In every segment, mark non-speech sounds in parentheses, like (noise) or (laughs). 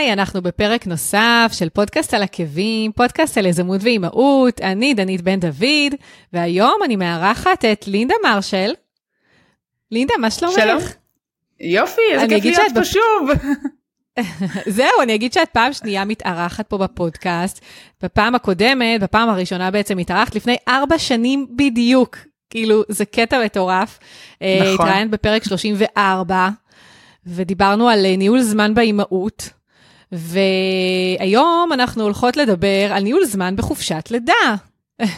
היי, אנחנו בפרק נוסף של פודקאסט על עקבים, פודקאסט על יזמות ואימהות, אני דנית בן דוד, והיום אני מארחת את לינדה מרשל. לינדה, מה שלומך? שלום. יופי, איזה כיף להיות פה שוב. (laughs) זהו, אני אגיד שאת פעם שנייה מתארחת פה בפודקאסט. בפעם הקודמת, בפעם הראשונה בעצם התארחת לפני ארבע שנים בדיוק. כאילו, זה קטע מטורף. אה, נכון. התראיינת בפרק 34, ודיברנו על אה, ניהול זמן באימהות. והיום אנחנו הולכות לדבר על ניהול זמן בחופשת לידה.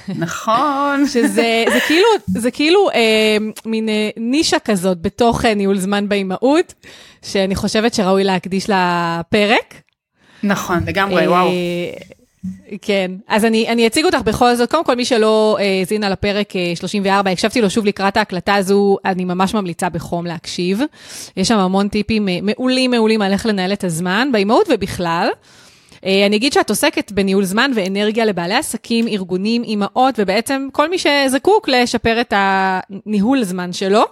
נכון. (laughs) שזה זה כאילו, זה כאילו אה, מין אה, נישה כזאת בתוך אה, ניהול זמן באימהות, שאני חושבת שראוי להקדיש לה פרק. נכון, לגמרי, אה, וואו. כן, אז אני, אני אציג אותך בכל זאת. קודם כל, מי שלא אה, על הפרק אה, 34, הקשבתי לו שוב לקראת ההקלטה הזו, אני ממש ממליצה בחום להקשיב. יש שם המון טיפים אה, מעולים מעולים על איך לנהל את הזמן, באימהות ובכלל. אה, אני אגיד שאת עוסקת בניהול זמן ואנרגיה לבעלי עסקים, ארגונים, אימהות, ובעצם כל מי שזקוק לשפר את הניהול זמן שלו.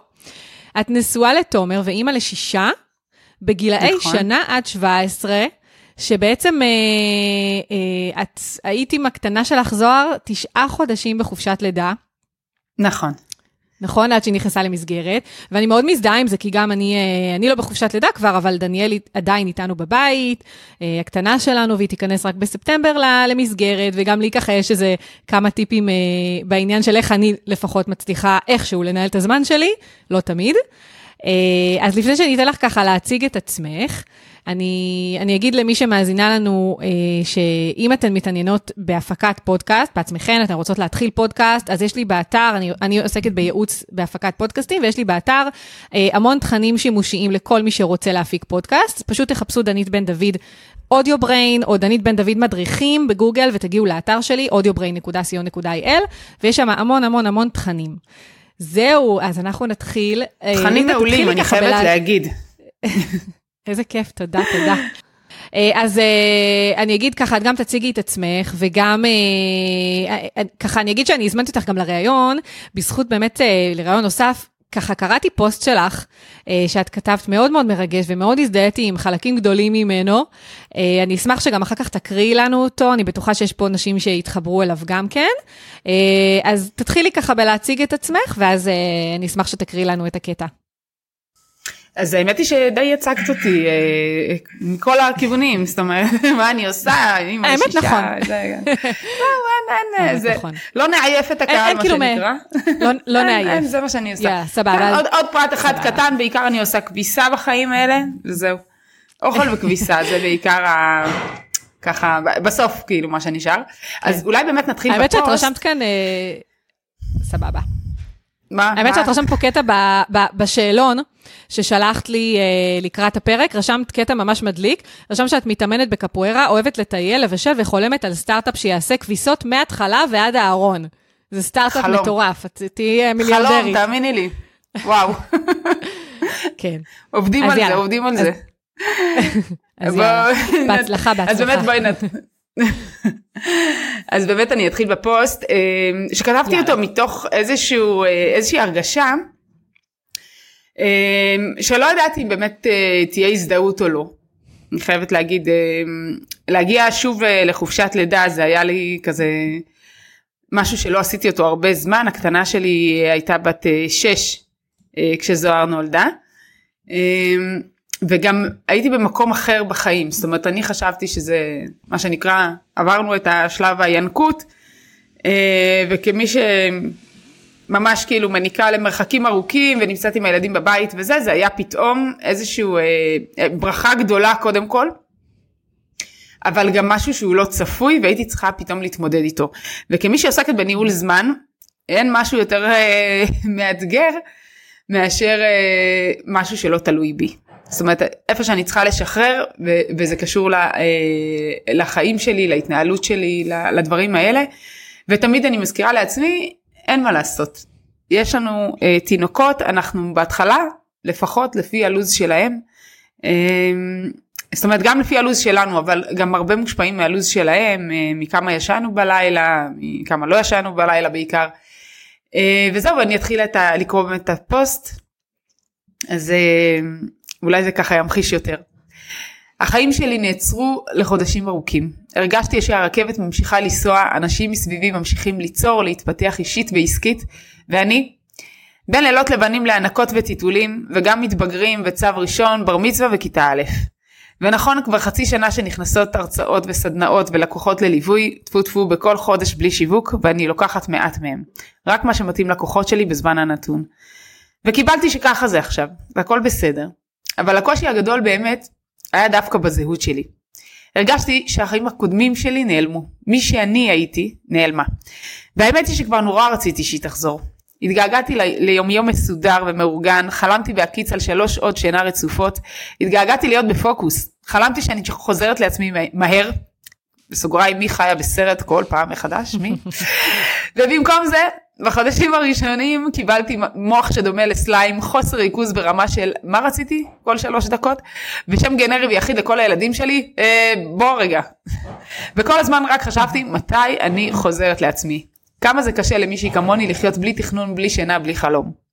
את נשואה לתומר ואימא לשישה, בגילאי נכון. שנה עד 17, שבעצם אה, אה, את היית עם הקטנה שלך זוהר תשעה חודשים בחופשת לידה. נכון. נכון? עד שהיא נכנסה למסגרת, ואני מאוד מזדהה עם זה, כי גם אני, אה, אני לא בחופשת לידה כבר, אבל דניאל עדיין איתנו בבית, אה, הקטנה שלנו, והיא תיכנס רק בספטמבר למסגרת, וגם לי ככה יש איזה כמה טיפים אה, בעניין של איך אני לפחות מצליחה איכשהו לנהל את הזמן שלי, לא תמיד. אז לפני שאני אתן לך ככה להציג את עצמך, אני, אני אגיד למי שמאזינה לנו, אה, שאם אתן מתעניינות בהפקת פודקאסט, בעצמכן, אתן רוצות להתחיל פודקאסט, אז יש לי באתר, אני, אני עוסקת בייעוץ בהפקת פודקאסטים, ויש לי באתר אה, המון תכנים שימושיים לכל מי שרוצה להפיק פודקאסט. פשוט תחפשו דנית בן דוד אודיו בריין או דנית בן דוד מדריכים בגוגל ותגיעו לאתר שלי, audiobrain.co.il, ויש שם המון המון המון תכנים. זהו, אז אנחנו נתחיל. אה, תכנים מעולים, אני חייבת. להגיד. (laughs) איזה כיף, תודה, תודה. אה, אז אה, אני אגיד ככה, את גם תציגי את עצמך, וגם ככה, אני אגיד שאני הזמנתי אותך גם לראיון, בזכות באמת לראיון נוסף, ככה קראתי פוסט שלך, שאת כתבת מאוד מאוד מרגש ומאוד הזדהיתי עם חלקים גדולים ממנו. אני אשמח שגם אחר כך תקריאי לנו אותו, אני בטוחה שיש פה נשים שיתחברו אליו גם כן. אז תתחילי ככה בלהציג את עצמך, ואז אני אשמח שתקריאי לנו את הקטע. אז האמת היא שדי הצגת אותי אה, מכל הכיוונים, זאת אומרת, (laughs) מה אני עושה, האמת נכון. (laughs) לא, נכון. לא נעייף את הקהל, מה כאילו שנקרא. לא, לא (laughs) נעייף. זה מה שאני עושה. סבבה. עוד פרט אחד קטן, בעיקר אני עושה כביסה בחיים האלה, וזהו. אוכל וכביסה, זה בעיקר ה... ככה, בסוף כאילו מה שנשאר. אז כן. אולי באמת נתחיל בפוסט. האמת שאת רשמת כאן, אה, סבבה. מה? האמת שאת רשמת פה קטע בשאלון. ששלחת לי אה, לקראת הפרק, רשמת קטע ממש מדליק, רשמת שאת מתאמנת בקפוארה, אוהבת לטייל, לבשל וחולמת על סטארט-אפ שיעשה כביסות מההתחלה ועד הארון. זה סטארט-אפ מטורף, את תהיי אה, מיליארדרית. חלום, תאמיני לי. וואו. כן. עובדים על זה, עובדים על זה. (laughs) אז יאללה, בהצלחה, (laughs) בהצלחה. אז באמת בואי נת... (laughs) אז באמת אני אתחיל בפוסט אה, שכתבתי אותו מתוך איזשהו, איזושהי הרגשה שלא ידעתי אם באמת אה, תהיה הזדהות או לא. אני חייבת להגיד, אמ, להגיע שוב אה, לחופשת לידה זה היה לי כזה משהו שלא עשיתי אותו הרבה זמן, הקטנה שלי הייתה בת אה, שש כשזוהר נולדה. אמ, וגם הייתי במקום אחר בחיים, זאת אומרת אני חשבתי שזה מה שנקרא, עברנו את השלב הינקות, וכמי. ממש כאילו מניקה למרחקים ארוכים ונמצאת עם הילדים בבית וזה, זה היה פתאום איזשהו אה, אה, ברכה גדולה קודם כל. אבל גם משהו שהוא לא צפוי והייתי צריכה פתאום להתמודד איתו. וכמי שעוסקת בניהול זמן, אין משהו יותר אה, (laughs) מאתגר מאשר אה, משהו שלא תלוי בי. זאת אומרת, איפה שאני צריכה לשחרר, ו- וזה קשור ל- אה, לחיים שלי, להתנהלות שלי, לדברים האלה. ותמיד אני מזכירה לעצמי, אין מה לעשות. יש לנו אה, תינוקות, אנחנו בהתחלה, לפחות לפי הלו"ז שלהם, אה, זאת אומרת גם לפי הלו"ז שלנו, אבל גם הרבה מושפעים מהלו"ז שלהם, אה, מכמה ישנו בלילה, מכמה לא ישנו בלילה בעיקר. אה, וזהו, אני אתחיל את ה, לקרוא באמת את הפוסט, אז אה, אולי זה ככה ימחיש יותר. החיים שלי נעצרו לחודשים ארוכים. הרגשתי שהרכבת ממשיכה לנסוע, אנשים מסביבי ממשיכים ליצור, להתפתח אישית ועסקית, ואני, בין לילות לבנים להנקות וטיטולים, וגם מתבגרים וצו ראשון, בר מצווה וכיתה א'. ונכון, כבר חצי שנה שנכנסות הרצאות וסדנאות ולקוחות לליווי, טפו טפו בכל חודש בלי שיווק, ואני לוקחת מעט מהם. רק מה שמתאים לקוחות שלי בזמן הנתון. וקיבלתי שככה זה עכשיו, והכל בסדר. אבל הקושי הגדול באמת היה דווקא בזהות שלי. הרגשתי שהחיים הקודמים שלי נעלמו. מי שאני הייתי, נעלמה. והאמת היא שכבר נורא רציתי שהיא תחזור. התגעגעתי ליומיום מסודר ומאורגן, חלמתי בהקיץ על שלוש שעות שינה רצופות, התגעגעתי להיות בפוקוס, חלמתי שאני חוזרת לעצמי מהר, בסוגריים מי חיה בסרט כל פעם מחדש, מי? (laughs) ובמקום זה, בחודשים הראשונים קיבלתי מוח שדומה לסליים, חוסר ריכוז ברמה של מה רציתי כל שלוש דקות, ושם גנרי ויחיד לכל הילדים שלי, אה, בוא רגע. (laughs) וכל הזמן רק חשבתי מתי אני חוזרת לעצמי. כמה זה קשה למישהי כמוני לחיות בלי תכנון, בלי שינה, בלי חלום.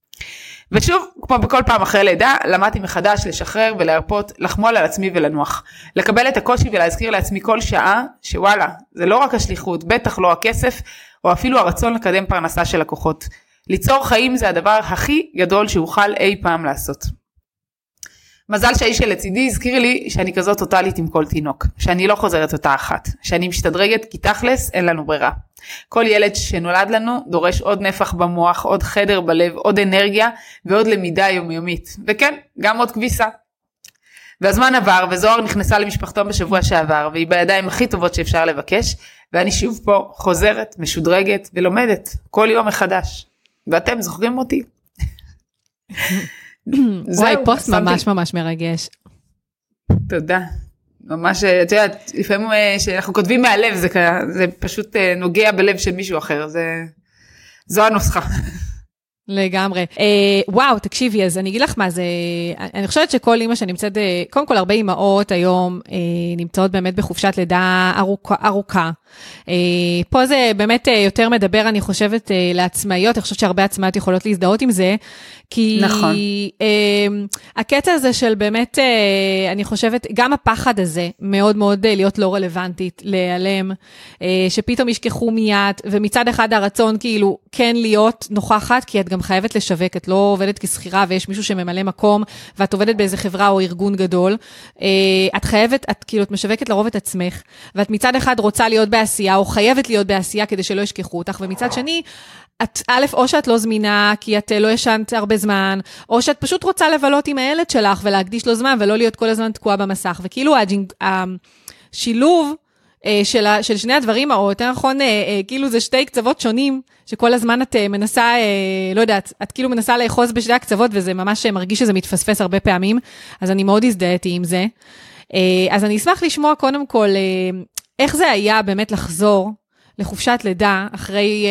ושוב, כמו בכל פעם אחרי לידה, למדתי מחדש לשחרר ולהרפות, לחמול על עצמי ולנוח. לקבל את הקושי ולהזכיר לעצמי כל שעה, שוואלה, זה לא רק השליחות, בטח לא הכסף, או אפילו הרצון לקדם פרנסה של לקוחות. ליצור חיים זה הדבר הכי גדול שאוכל אי פעם לעשות. מזל שהאיש שלצידי הזכיר לי שאני כזאת טוטאלית עם כל תינוק, שאני לא חוזרת אותה אחת, שאני משתדרגת כי תכלס אין לנו ברירה. כל ילד שנולד לנו דורש עוד נפח במוח, עוד חדר בלב, עוד אנרגיה ועוד למידה יומיומית, וכן, גם עוד כביסה. והזמן עבר וזוהר נכנסה למשפחתו בשבוע שעבר והיא בידיים הכי טובות שאפשר לבקש ואני שוב פה חוזרת, משודרגת ולומדת כל יום מחדש. ואתם זוכרים אותי? (laughs) וואי, פוסט ממש ממש מרגש. תודה. ממש, את יודעת, לפעמים כשאנחנו כותבים מהלב זה, זה פשוט אה, נוגע בלב של מישהו אחר, זה, זו הנוסחה. לגמרי. אה, וואו, תקשיבי, אז אני אגיד לך מה זה, אני חושבת שכל אימא שנמצאת, אה, קודם כל הרבה אימהות היום אה, נמצאות באמת בחופשת לידה ארוכה. ארוכה. אה, פה זה באמת אה, יותר מדבר, אני חושבת, אה, לעצמאיות, אני חושבת שהרבה עצמאיות יכולות להזדהות עם זה, כי נכון. אה, הקטע הזה של באמת, אה, אני חושבת, גם הפחד הזה מאוד מאוד אה, להיות לא רלוונטית, להיעלם, אה, שפתאום ישכחו מיד, ומצד אחד הרצון כאילו כן להיות נוכחת, כי את גם חייבת לשווק, את לא עובדת כשכירה ויש מישהו שממלא מקום, ואת עובדת באיזה חברה או ארגון גדול. אה, את חייבת, את כאילו, את משווקת לרוב את עצמך, ואת מצד אחד רוצה להיות בעשייה, או חייבת להיות בעשייה כדי שלא ישכחו אותך, ומצד שני, את, א', או שאת לא זמינה כי את לא ישנת הרבה זמן, או שאת פשוט רוצה לבלות עם הילד שלך ולהקדיש לו זמן ולא להיות כל הזמן תקועה במסך. וכאילו השילוב אה, של, של שני הדברים, או יותר נכון, אה, אה, כאילו זה שתי קצוות שונים, שכל הזמן את מנסה, לא יודעת, את כאילו מנסה לאחוז בשתי הקצוות, וזה ממש מרגיש שזה מתפספס הרבה פעמים, אז אני מאוד הזדהיתי עם זה. אז אני אשמח לשמוע קודם כל, איך זה היה באמת לחזור לחופשת לידה אחרי...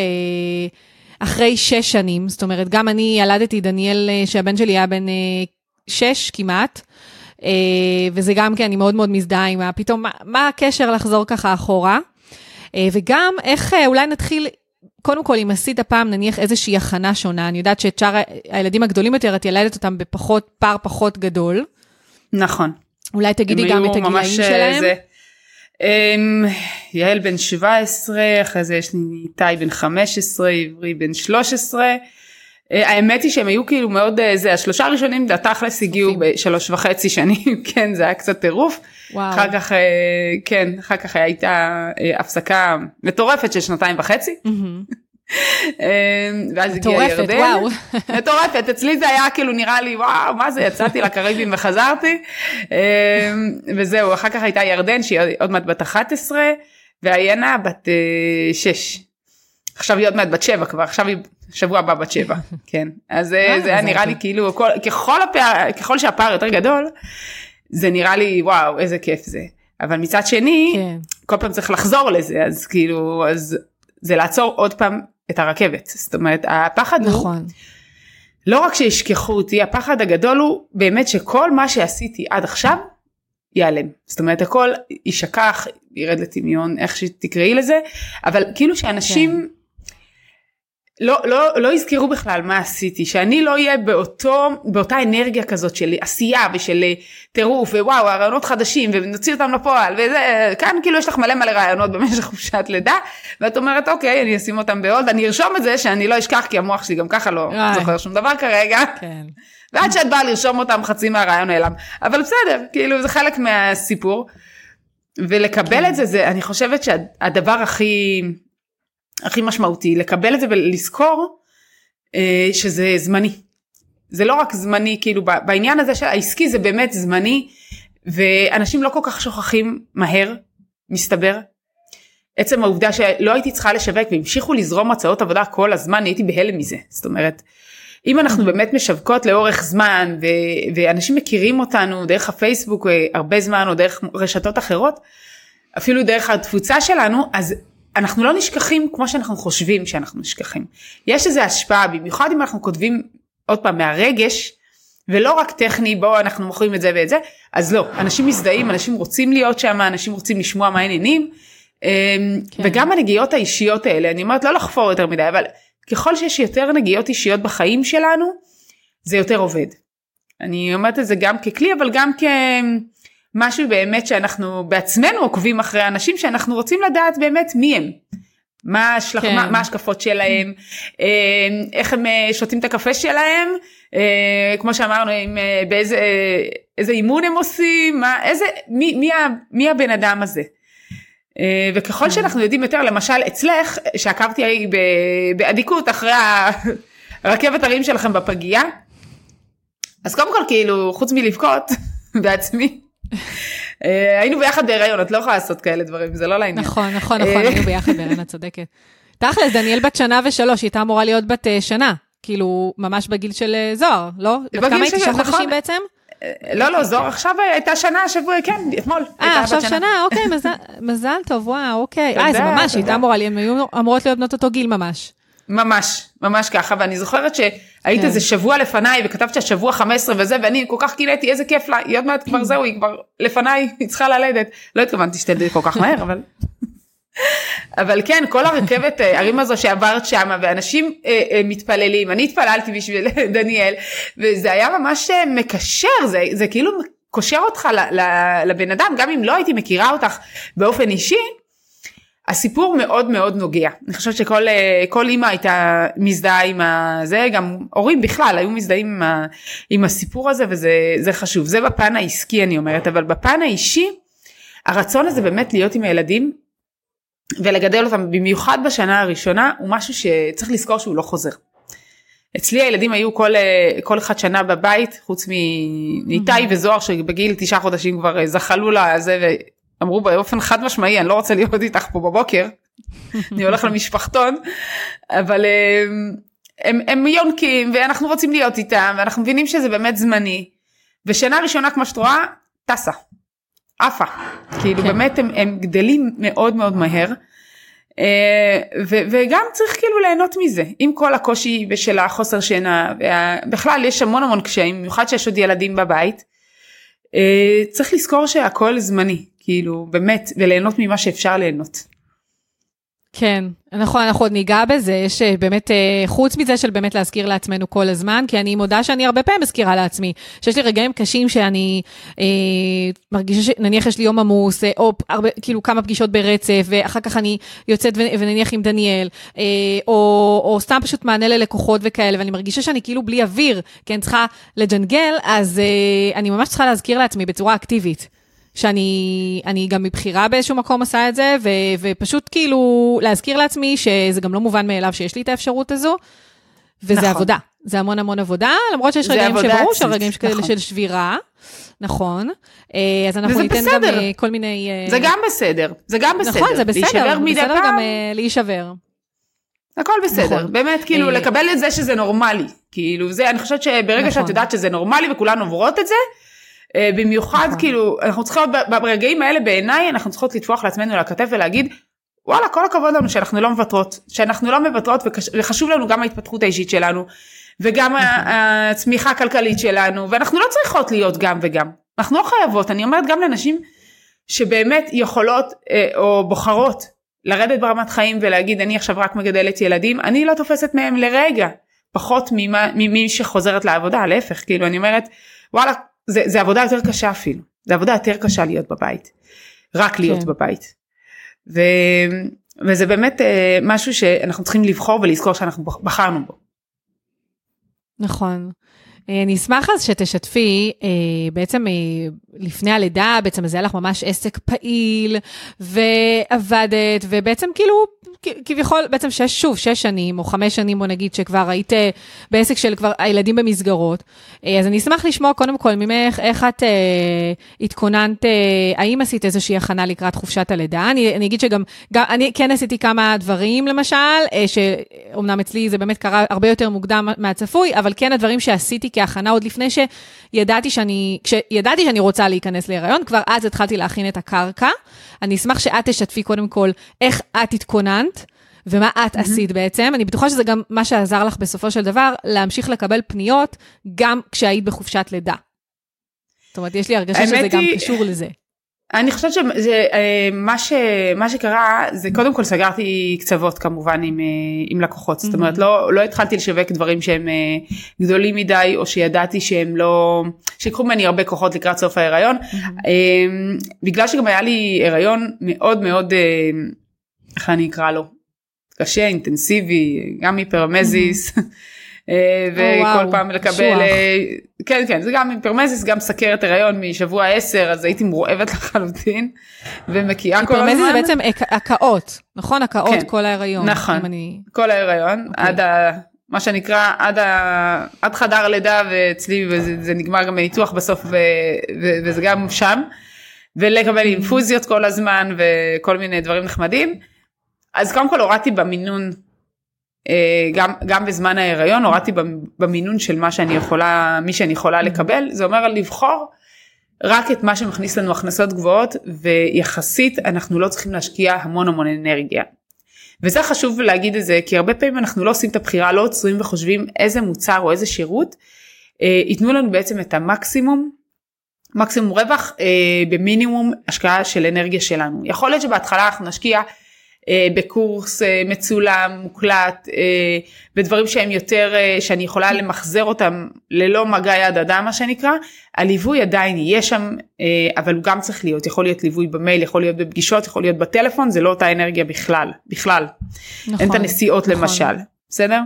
אחרי שש שנים, זאת אומרת, גם אני ילדתי דניאל, שהבן שלי היה בן שש כמעט, אה, וזה גם כן, אני מאוד מאוד מזדהה עם פתאום, מה, מה הקשר לחזור ככה אחורה? אה, וגם איך, אה, אולי נתחיל, קודם כל, אם עשית פעם נניח איזושהי הכנה שונה, אני יודעת שאת שאר הילדים הגדולים יותר, את ילדת אותם בפחות, פער פחות גדול. נכון. אולי תגידי גם את הגילאים שלהם. זה... Um, יעל בן 17, אחרי זה יש לי איתי בן 15, עברי בן 13. אה, האמת היא שהם היו כאילו מאוד אה, זה השלושה הראשונים התכלס הגיעו בשלוש וחצי שנים (laughs) כן זה היה קצת טירוף. אחר כך אה, כן אחר כך הייתה הפסקה מטורפת של שנתיים וחצי. ואז הגיע ירדן. וואו. מטורפת אצלי זה היה כאילו נראה לי וואו מה זה יצאתי לקריבים וחזרתי וזהו אחר כך הייתה ירדן שהיא עוד מעט בת 11 ועיינה בת 6. עכשיו היא עוד מעט בת 7 כבר עכשיו היא שבוע הבא בת שבע, (laughs) כן. אז אה, זה היה נראה לי כאילו, ככל, הפער, ככל שהפער יותר גדול, זה נראה לי וואו איזה כיף זה. אבל מצד שני, כן. כל פעם צריך לחזור לזה, אז כאילו, אז זה לעצור עוד פעם את הרכבת. זאת אומרת, הפחד נכון. הוא, לא רק שישכחו אותי, הפחד הגדול הוא באמת שכל מה שעשיתי עד עכשיו, ייעלם. זאת אומרת, הכל יישכח, ירד לטמיון, איך שתקראי לזה, אבל כאילו שאנשים... לא, לא, לא יזכרו בכלל מה עשיתי, שאני לא אהיה באותו, באותה אנרגיה כזאת של עשייה ושל אה, טירוף ווואו הרעיונות חדשים ונוציא אותם לפועל וזה, כאן כאילו יש לך מלא מלא רעיונות במשך חופשת לידה ואת אומרת אוקיי אני אשים אותם בעוד, אני ארשום את זה שאני לא אשכח כי המוח שלי גם ככה לא זוכר שום דבר כרגע. כן. ועד שאת באה לרשום אותם חצי מהרעיון נעלם, אבל בסדר, כאילו זה חלק מהסיפור. ולקבל כן. את זה, זה אני חושבת שהדבר הכי הכי משמעותי לקבל את זה ולזכור אה, שזה זמני. זה לא רק זמני כאילו בעניין הזה של העסקי זה באמת זמני ואנשים לא כל כך שוכחים מהר מסתבר. עצם העובדה שלא הייתי צריכה לשווק והמשיכו לזרום הצעות עבודה כל הזמן הייתי בהלם מזה זאת אומרת אם אנחנו באמת משווקות לאורך זמן ו- ואנשים מכירים אותנו דרך הפייסבוק אה, הרבה זמן או דרך רשתות אחרות אפילו דרך התפוצה שלנו אז אנחנו לא נשכחים כמו שאנחנו חושבים שאנחנו נשכחים. יש איזה השפעה, במיוחד אם אנחנו כותבים עוד פעם מהרגש, ולא רק טכני בואו אנחנו מוכרים את זה ואת זה, אז לא, אנשים מזדהים, אנשים רוצים להיות שם, אנשים רוצים לשמוע מה העניינים, אמ, כן. וגם הנגיעות האישיות האלה, אני אומרת לא לחפור יותר מדי, אבל ככל שיש יותר נגיעות אישיות בחיים שלנו, זה יותר עובד. אני אומרת את זה גם ככלי, אבל גם כ... משהו באמת שאנחנו בעצמנו עוקבים אחרי אנשים שאנחנו רוצים לדעת באמת מי הם. מה, השלח... כן. מה, מה השקפות שלהם, אה, איך הם אה, שותים את הקפה שלהם, אה, כמו שאמרנו, עם, באיזה איזה אימון הם עושים, מה, איזה, מי, מי, מי הבן אדם הזה. וככל כן. שאנחנו יודעים יותר, למשל אצלך, שעקבתי באדיקות אחרי הרכבת (laughs) הרים שלכם בפגייה, אז קודם כל כאילו, חוץ מלבכות (laughs) בעצמי, היינו ביחד בהיריון, את לא יכולה לעשות כאלה דברים, זה לא לעניין. נכון, נכון, נכון, היינו ביחד בהיריון, את צודקת. תכל'ס, דניאל בת שנה ושלוש, היא הייתה אמורה להיות בת אה, שנה, כאילו, ממש בגיל של אה, זוהר, לא? בת כמה היית? תשעה חודשים נכון. בעצם? לא, לא, זוהר עכשיו הייתה שנה השבוע, כן, אתמול. אה, עכשיו שנה, אוקיי, מזל טוב, וואו, אוקיי. אה, זה ממש, הייתה אמורה, הן היו אמורות להיות בנות אותו גיל ממש. ממש, ממש ככה, ואני זוכרת שהיית כן. איזה שבוע לפניי וכתבת שהשבוע 15 וזה, ואני כל כך קינאתי, איזה כיף לה, היא עוד מעט כבר זהו, היא כבר לפניי, (laughs) היא צריכה ללדת. לא התכוונתי שתלדי כל כך מהר, אבל... (laughs) אבל כן, כל הרכבת ערים אה, הזו שעברת שמה, ואנשים אה, אה, מתפללים, אני התפללתי בשביל (laughs) דניאל, וזה היה ממש אה, מקשר, זה, זה כאילו קושר אותך לבן אדם, גם אם לא הייתי מכירה אותך באופן אישי, הסיפור מאוד מאוד נוגע. אני חושבת שכל אה, אימא הייתה מזדהה עם זה, גם הורים בכלל היו מזדהים עם, ה, עם הסיפור הזה וזה חשוב. זה בפן העסקי אני אומרת, אבל בפן האישי, הרצון הזה באמת להיות עם הילדים ולגדל אותם במיוחד בשנה הראשונה הוא משהו שצריך לזכור שהוא לא חוזר. אצלי הילדים היו כל, אה, כל אחד שנה בבית חוץ מניתאי mm-hmm. וזוהר שבגיל תשעה חודשים כבר אה, זחלו לזה אמרו באופן חד משמעי אני לא רוצה להיות איתך פה בבוקר אני הולך למשפחתון אבל הם, הם, הם יונקים ואנחנו רוצים להיות איתם ואנחנו מבינים שזה באמת זמני ושנה ראשונה כמו שאת רואה טסה עפה כאילו כן. באמת הם, הם גדלים מאוד מאוד מהר. אה, ו- וגם צריך כאילו ליהנות מזה עם כל הקושי בשל החוסר שינה בכלל יש המון המון קשיים במיוחד שיש עוד ילדים בבית. אה, צריך לזכור שהכל זמני כאילו באמת וליהנות ממה שאפשר ליהנות. כן, נכון, אנחנו עוד ניגע בזה, יש אה, באמת, אה, חוץ מזה של באמת להזכיר לעצמנו כל הזמן, כי אני מודה שאני הרבה פעמים מזכירה לעצמי, שיש לי רגעים קשים שאני אה, מרגישה שנניח יש לי יום עמוס, אה, או הרבה, כאילו כמה פגישות ברצף, ואחר כך אני יוצאת ונניח עם דניאל, אה, או, או סתם פשוט מענה ללקוחות וכאלה, ואני מרגישה שאני כאילו בלי אוויר, כי אני צריכה לג'נגל, אז אה, אני ממש צריכה להזכיר לעצמי בצורה אקטיבית. שאני גם מבחירה באיזשהו מקום עושה את זה, ו, ופשוט כאילו להזכיר לעצמי שזה גם לא מובן מאליו שיש לי את האפשרות הזו, וזה נכון. עבודה. זה המון המון עבודה, למרות שיש רגעים שברור של רגעים נכון. של שבירה, נכון. אה, אז אנחנו ניתן בסדר. גם אה, כל מיני... אה, זה גם בסדר, זה גם בסדר. נכון, זה בסדר, בסדר פעם. גם להישבר. הכל בסדר, נכון. באמת כאילו לקבל את זה שזה נורמלי, כאילו זה, אני חושבת שברגע נכון. שאת יודעת שזה נורמלי וכולן עוברות את זה, במיוחד נכון. כאילו אנחנו צריכות ברגעים האלה בעיניי אנחנו צריכות לטפוח לעצמנו על הכתף ולהגיד וואלה כל הכבוד לנו שאנחנו לא מוותרות שאנחנו לא מוותרות וחשוב לנו גם ההתפתחות האישית שלנו וגם נכון. הצמיחה הכלכלית שלנו ואנחנו לא צריכות להיות גם וגם אנחנו לא חייבות אני אומרת גם לנשים שבאמת יכולות אה, או בוחרות לרדת ברמת חיים ולהגיד אני עכשיו רק מגדלת ילדים, אני לא תופסת מהם לרגע פחות ממה, ממי שחוזרת לעבודה, להפך, כאילו אני אומרת וואלה זה, זה עבודה יותר קשה אפילו, זה עבודה יותר קשה להיות בבית, רק להיות כן. בבית. ו, וזה באמת אה, משהו שאנחנו צריכים לבחור ולזכור שאנחנו בחרנו בו. נכון. אה, אני אשמח אז שתשתפי, אה, בעצם אה, לפני הלידה, בעצם זה היה לך ממש עסק פעיל, ועבדת, ובעצם כאילו, כביכול, בעצם שש, שוב, שש שנים, או חמש שנים, בוא נגיד, שכבר היית בעסק של כבר הילדים במסגרות. אז אני אשמח לשמוע קודם כל ממך, איך את אה, התכוננת, אה, האם עשית איזושהי הכנה לקראת חופשת הלידה? אני, אני אגיד שגם, גם, אני כן עשיתי כמה דברים, למשל, אה, שאומנם אצלי זה באמת קרה הרבה יותר מוקדם מהצפוי, אבל כן הדברים שעשיתי כהכנה עוד לפני שידעתי שאני, כשידעתי שאני רוצה להיכנס להיריון, כבר אז התחלתי להכין את הקרקע. אני אשמח שאת תשתפי קודם כל איך את התכוננת. ומה את mm-hmm. עשית בעצם. אני בטוחה שזה גם מה שעזר לך בסופו של דבר, להמשיך לקבל פניות גם כשהיית בחופשת לידה. זאת אומרת, יש לי הרגשה שזה היא... גם קשור לזה. אני חושבת שמה אה, ש, מה שקרה זה קודם כל סגרתי קצוות כמובן עם, אה, עם לקוחות. זאת אומרת לא, לא התחלתי לשווק דברים שהם אה, גדולים מדי או שידעתי שהם לא שיקחו ממני הרבה כוחות לקראת סוף ההיריון. בגלל שגם היה לי הריון מאוד מאוד איך אני אקרא לו? קשה אינטנסיבי גם היפרמזיס. אה, וכל פעם לקבל אה, כן כן זה גם היפרמזיס גם סכרת הריון משבוע 10 אז הייתי מורעבת לחלוטין ומקיאה כל הזמן. היפרמזיס זה בעצם הקאות נכון הקאות כן, כל ההריון. נכון. כל ההריון. אוקיי. עד. מה שנקרא עד, ה... עד חדר הלידה ואצלי וזה, זה נגמר גם בניתוח בסוף ו... ו... וזה גם שם ולקבל אינפוזיות כל הזמן וכל מיני דברים נחמדים. אז קודם כל הורדתי במינון גם, גם בזמן ההיריון הורדתי במינון של מה שאני יכולה, מי שאני יכולה לקבל, זה אומר לבחור רק את מה שמכניס לנו הכנסות גבוהות ויחסית אנחנו לא צריכים להשקיע המון המון אנרגיה. וזה חשוב להגיד את זה כי הרבה פעמים אנחנו לא עושים את הבחירה, לא עוצרים וחושבים איזה מוצר או איזה שירות אה, ייתנו לנו בעצם את המקסימום מקסימום רווח אה, במינימום השקעה של אנרגיה שלנו. יכול להיות שבהתחלה אנחנו נשקיע אה, בקורס אה, מצולם, מוקלט, אה, בדברים שהם יותר, שאני יכולה למחזר אותם ללא מגע יד אדם מה שנקרא, הליווי עדיין יהיה שם, אבל הוא גם צריך להיות, יכול להיות ליווי במייל, יכול להיות בפגישות, יכול להיות בטלפון, זה לא אותה אנרגיה בכלל, בכלל. נכון. אין את הנסיעות נכון. למשל, בסדר?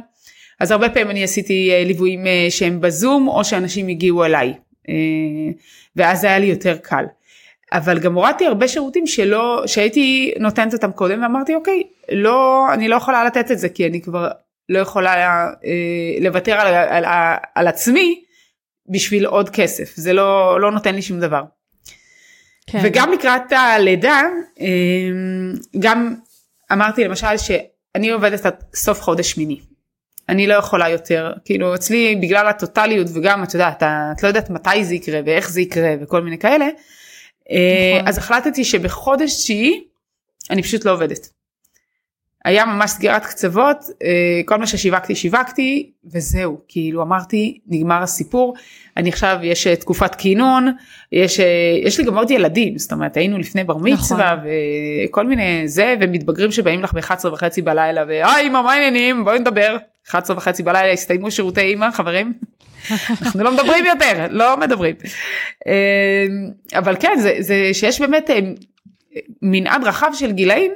אז הרבה פעמים אני עשיתי ליוויים שהם בזום, או שאנשים הגיעו אליי, ואז היה לי יותר קל. אבל גם הורדתי הרבה שירותים שלא, שהייתי נותנת אותם קודם ואמרתי אוקיי, לא, אני לא יכולה לתת את זה כי אני כבר לא יכולה אה, לוותר על, על, על, על עצמי בשביל עוד כסף, זה לא, לא נותן לי שום דבר. כן. וגם לקראת הלידה, אה, גם אמרתי למשל שאני עובדת עד סוף חודש שמיני. אני לא יכולה יותר, כאילו אצלי בגלל הטוטליות וגם את יודעת, את לא יודעת מתי זה יקרה ואיך זה יקרה וכל מיני כאלה, נכון. אז החלטתי שבחודש תשיעי אני פשוט לא עובדת. היה ממש סגירת קצוות, אה, כל מה ששיווקתי שיווקתי וזהו, כאילו אמרתי נגמר הסיפור, אני עכשיו יש אה, תקופת כינון, יש, יש לי גם עוד ילדים, זאת אומרת היינו לפני בר מצווה נכון. וכל מיני זה ומתבגרים שבאים לך ב-11 וחצי בלילה והי אמא מה העניינים בואי נדבר, 11 וחצי בלילה הסתיימו שירותי אמא חברים. (laughs) אנחנו לא מדברים יותר, לא מדברים. אמ, אבל כן, זה, זה שיש באמת אמ, מנעד רחב של גילאים,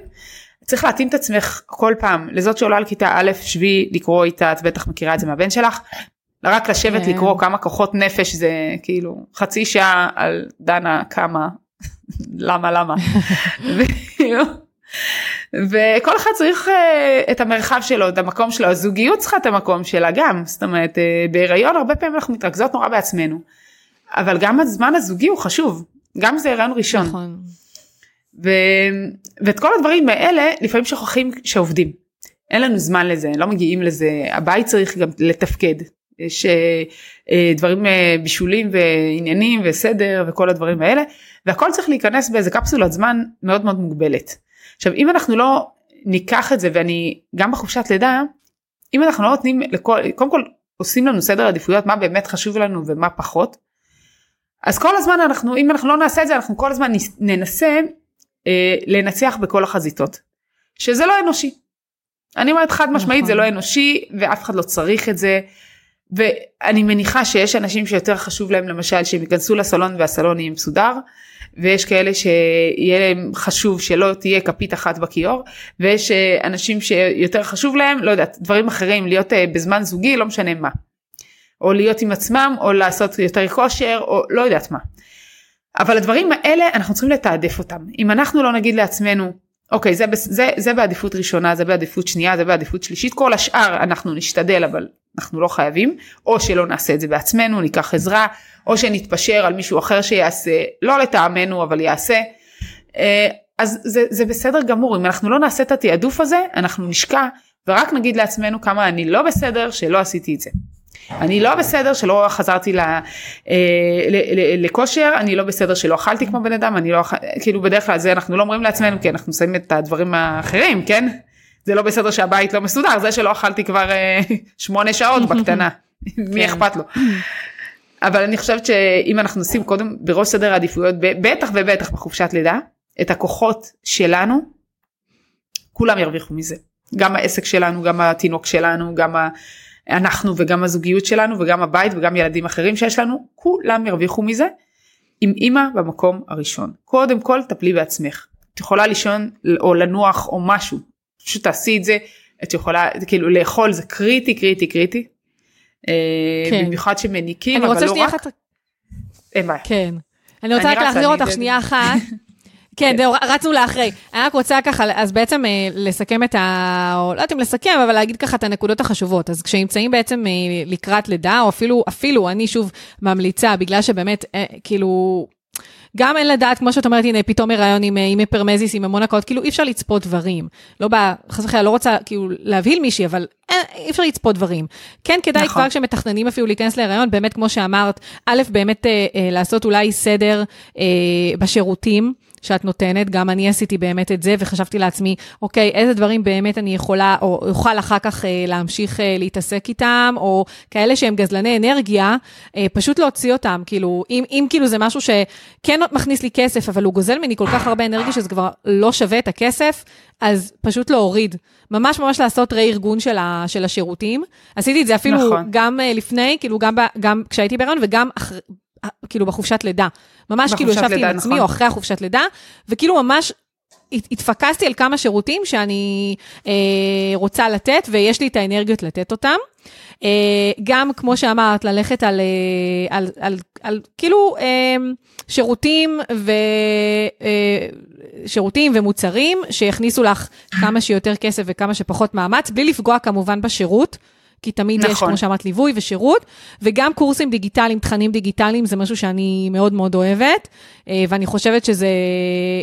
צריך להתאים את עצמך כל פעם לזאת שעולה על כיתה א', שבי לקרוא איתה, את בטח מכירה את זה מהבן שלך. רק לשבת כן. לקרוא כמה כוחות נפש זה כאילו חצי שעה על דנה כמה (laughs) למה למה. (laughs) וכל אחד צריך uh, את המרחב שלו, את המקום שלו, הזוגיות צריכה את המקום שלה גם, זאת אומרת uh, בהיריון הרבה פעמים אנחנו מתרכזות נורא בעצמנו, אבל גם הזמן הזוגי הוא חשוב, גם זה הריון ראשון. נכון. ו... ואת כל הדברים האלה לפעמים שוכחים שעובדים, אין לנו זמן לזה, לא מגיעים לזה, הבית צריך גם לתפקד, יש uh, דברים uh, בישולים ועניינים וסדר וכל הדברים האלה, והכל צריך להיכנס באיזה קפסולת זמן מאוד מאוד מוגבלת. עכשיו אם אנחנו לא ניקח את זה ואני גם בחופשת לידה אם אנחנו לא נותנים לכל קודם כל עושים לנו סדר עדיפויות מה באמת חשוב לנו ומה פחות. אז כל הזמן אנחנו אם אנחנו לא נעשה את זה אנחנו כל הזמן ננסה אה, לנצח בכל החזיתות. שזה לא אנושי. אני אומרת חד משמעית נכון. זה לא אנושי ואף אחד לא צריך את זה. ואני מניחה שיש אנשים שיותר חשוב להם למשל שהם ייכנסו לסלון והסלון יהיה מסודר. ויש כאלה שיהיה להם חשוב שלא תהיה כפית אחת בכיור ויש אה, אנשים שיותר חשוב להם לא יודעת דברים אחרים להיות אה, בזמן זוגי לא משנה מה. או להיות עם עצמם או לעשות יותר כושר או לא יודעת מה. אבל הדברים האלה אנחנו צריכים לתעדף אותם אם אנחנו לא נגיד לעצמנו אוקיי זה, זה, זה בעדיפות ראשונה זה בעדיפות שנייה זה בעדיפות שלישית כל השאר אנחנו נשתדל אבל אנחנו לא חייבים או שלא נעשה את זה בעצמנו ניקח עזרה או שנתפשר על מישהו אחר שיעשה לא לטעמנו אבל יעשה. אה, אז זה, זה בסדר גמור אם אנחנו לא נעשה את התעדוף הזה אנחנו נשקע ורק נגיד לעצמנו כמה אני לא בסדר שלא עשיתי את זה. אני לא בסדר שלא חזרתי ל, אה, ל, ל, לכושר, אני לא בסדר שלא אכלתי כמו בן אדם, אני לא, אכ- כאילו בדרך כלל זה אנחנו לא אומרים לעצמנו כי אנחנו שמים את הדברים האחרים, כן? זה לא בסדר שהבית לא מסודר, זה שלא אכלתי כבר אה, שמונה שעות בקטנה, (laughs) מי כן. אכפת לו. אבל אני חושבת שאם אנחנו נשים קודם בראש סדר העדיפויות, בטח ובטח בחופשת לידה, את הכוחות שלנו, כולם ירוויחו מזה. גם העסק שלנו, גם התינוק שלנו, גם ה... אנחנו וגם הזוגיות שלנו וגם הבית וגם ילדים אחרים שיש לנו, כולם ירוויחו מזה. עם אימא במקום הראשון. קודם כל טפלי בעצמך. את יכולה לישון או לנוח או משהו, פשוט תעשי את זה. את יכולה, כאילו לאכול זה קריטי קריטי קריטי. אה, כן. במיוחד שמניקים, אני אבל רוצה לא שנייה רק. אחת, אין בעיה. כן. אני רוצה אני רק להחזיר אני- אותך שנייה אחת. (laughs) כן, זהו, רצנו לאחרי. אני רק רוצה ככה, אז בעצם אה, לסכם את ה... או לא יודעת אם לסכם, אבל להגיד ככה את הנקודות החשובות. אז כשנמצאים בעצם אה, לקראת לידה, או אפילו, אפילו, אני שוב ממליצה, בגלל שבאמת, אה, כאילו... גם אין לדעת, כמו שאת אומרת, הנה, פתאום הריון עם, עם היפרמזיס, עם המון הקאות, כאילו אי אפשר לצפות דברים. לא בא, חס וחלילה, לא רוצה כאילו להבהיל מישהי, אבל אי אפשר לצפות דברים. כן, כדאי נכון. כבר כשמתכננים אפילו להיכנס להיריון, באמת, כמו שאמרת, א', באמת אה, אה, לעשות אולי סדר אה, בשירותים. שאת נותנת, גם אני עשיתי באמת את זה, וחשבתי לעצמי, אוקיי, איזה דברים באמת אני יכולה, או אוכל אחר כך אה, להמשיך אה, להתעסק איתם, או כאלה שהם גזלני אנרגיה, אה, פשוט להוציא אותם, כאילו, אם, אם כאילו זה משהו שכן מכניס לי כסף, אבל הוא גוזל ממני כל כך הרבה אנרגיה שזה כבר לא שווה את הכסף, אז פשוט להוריד. ממש ממש לעשות רה-ארגון של, ה, של השירותים. עשיתי את זה אפילו נכון. גם אה, לפני, כאילו גם, ב, גם כשהייתי בהיריון וגם אחרי, כאילו בחופשת לידה. ממש כאילו ישבתי לידה, עם עצמי, נכון. או אחרי החופשת לידה, וכאילו ממש הת- התפקסתי על כמה שירותים שאני אה, רוצה לתת, ויש לי את האנרגיות לתת אותם. אה, גם, כמו שאמרת, ללכת על, אה, על, על, על כאילו אה, שירותים, ו, אה, שירותים ומוצרים שיכניסו לך כמה שיותר כסף וכמה שפחות מאמץ, בלי לפגוע כמובן בשירות. כי תמיד נכון. יש, נכון. כמו שאמרת, ליווי ושירות, וגם קורסים דיגיטליים, תכנים דיגיטליים, זה משהו שאני מאוד מאוד אוהבת, אה, ואני חושבת שזה,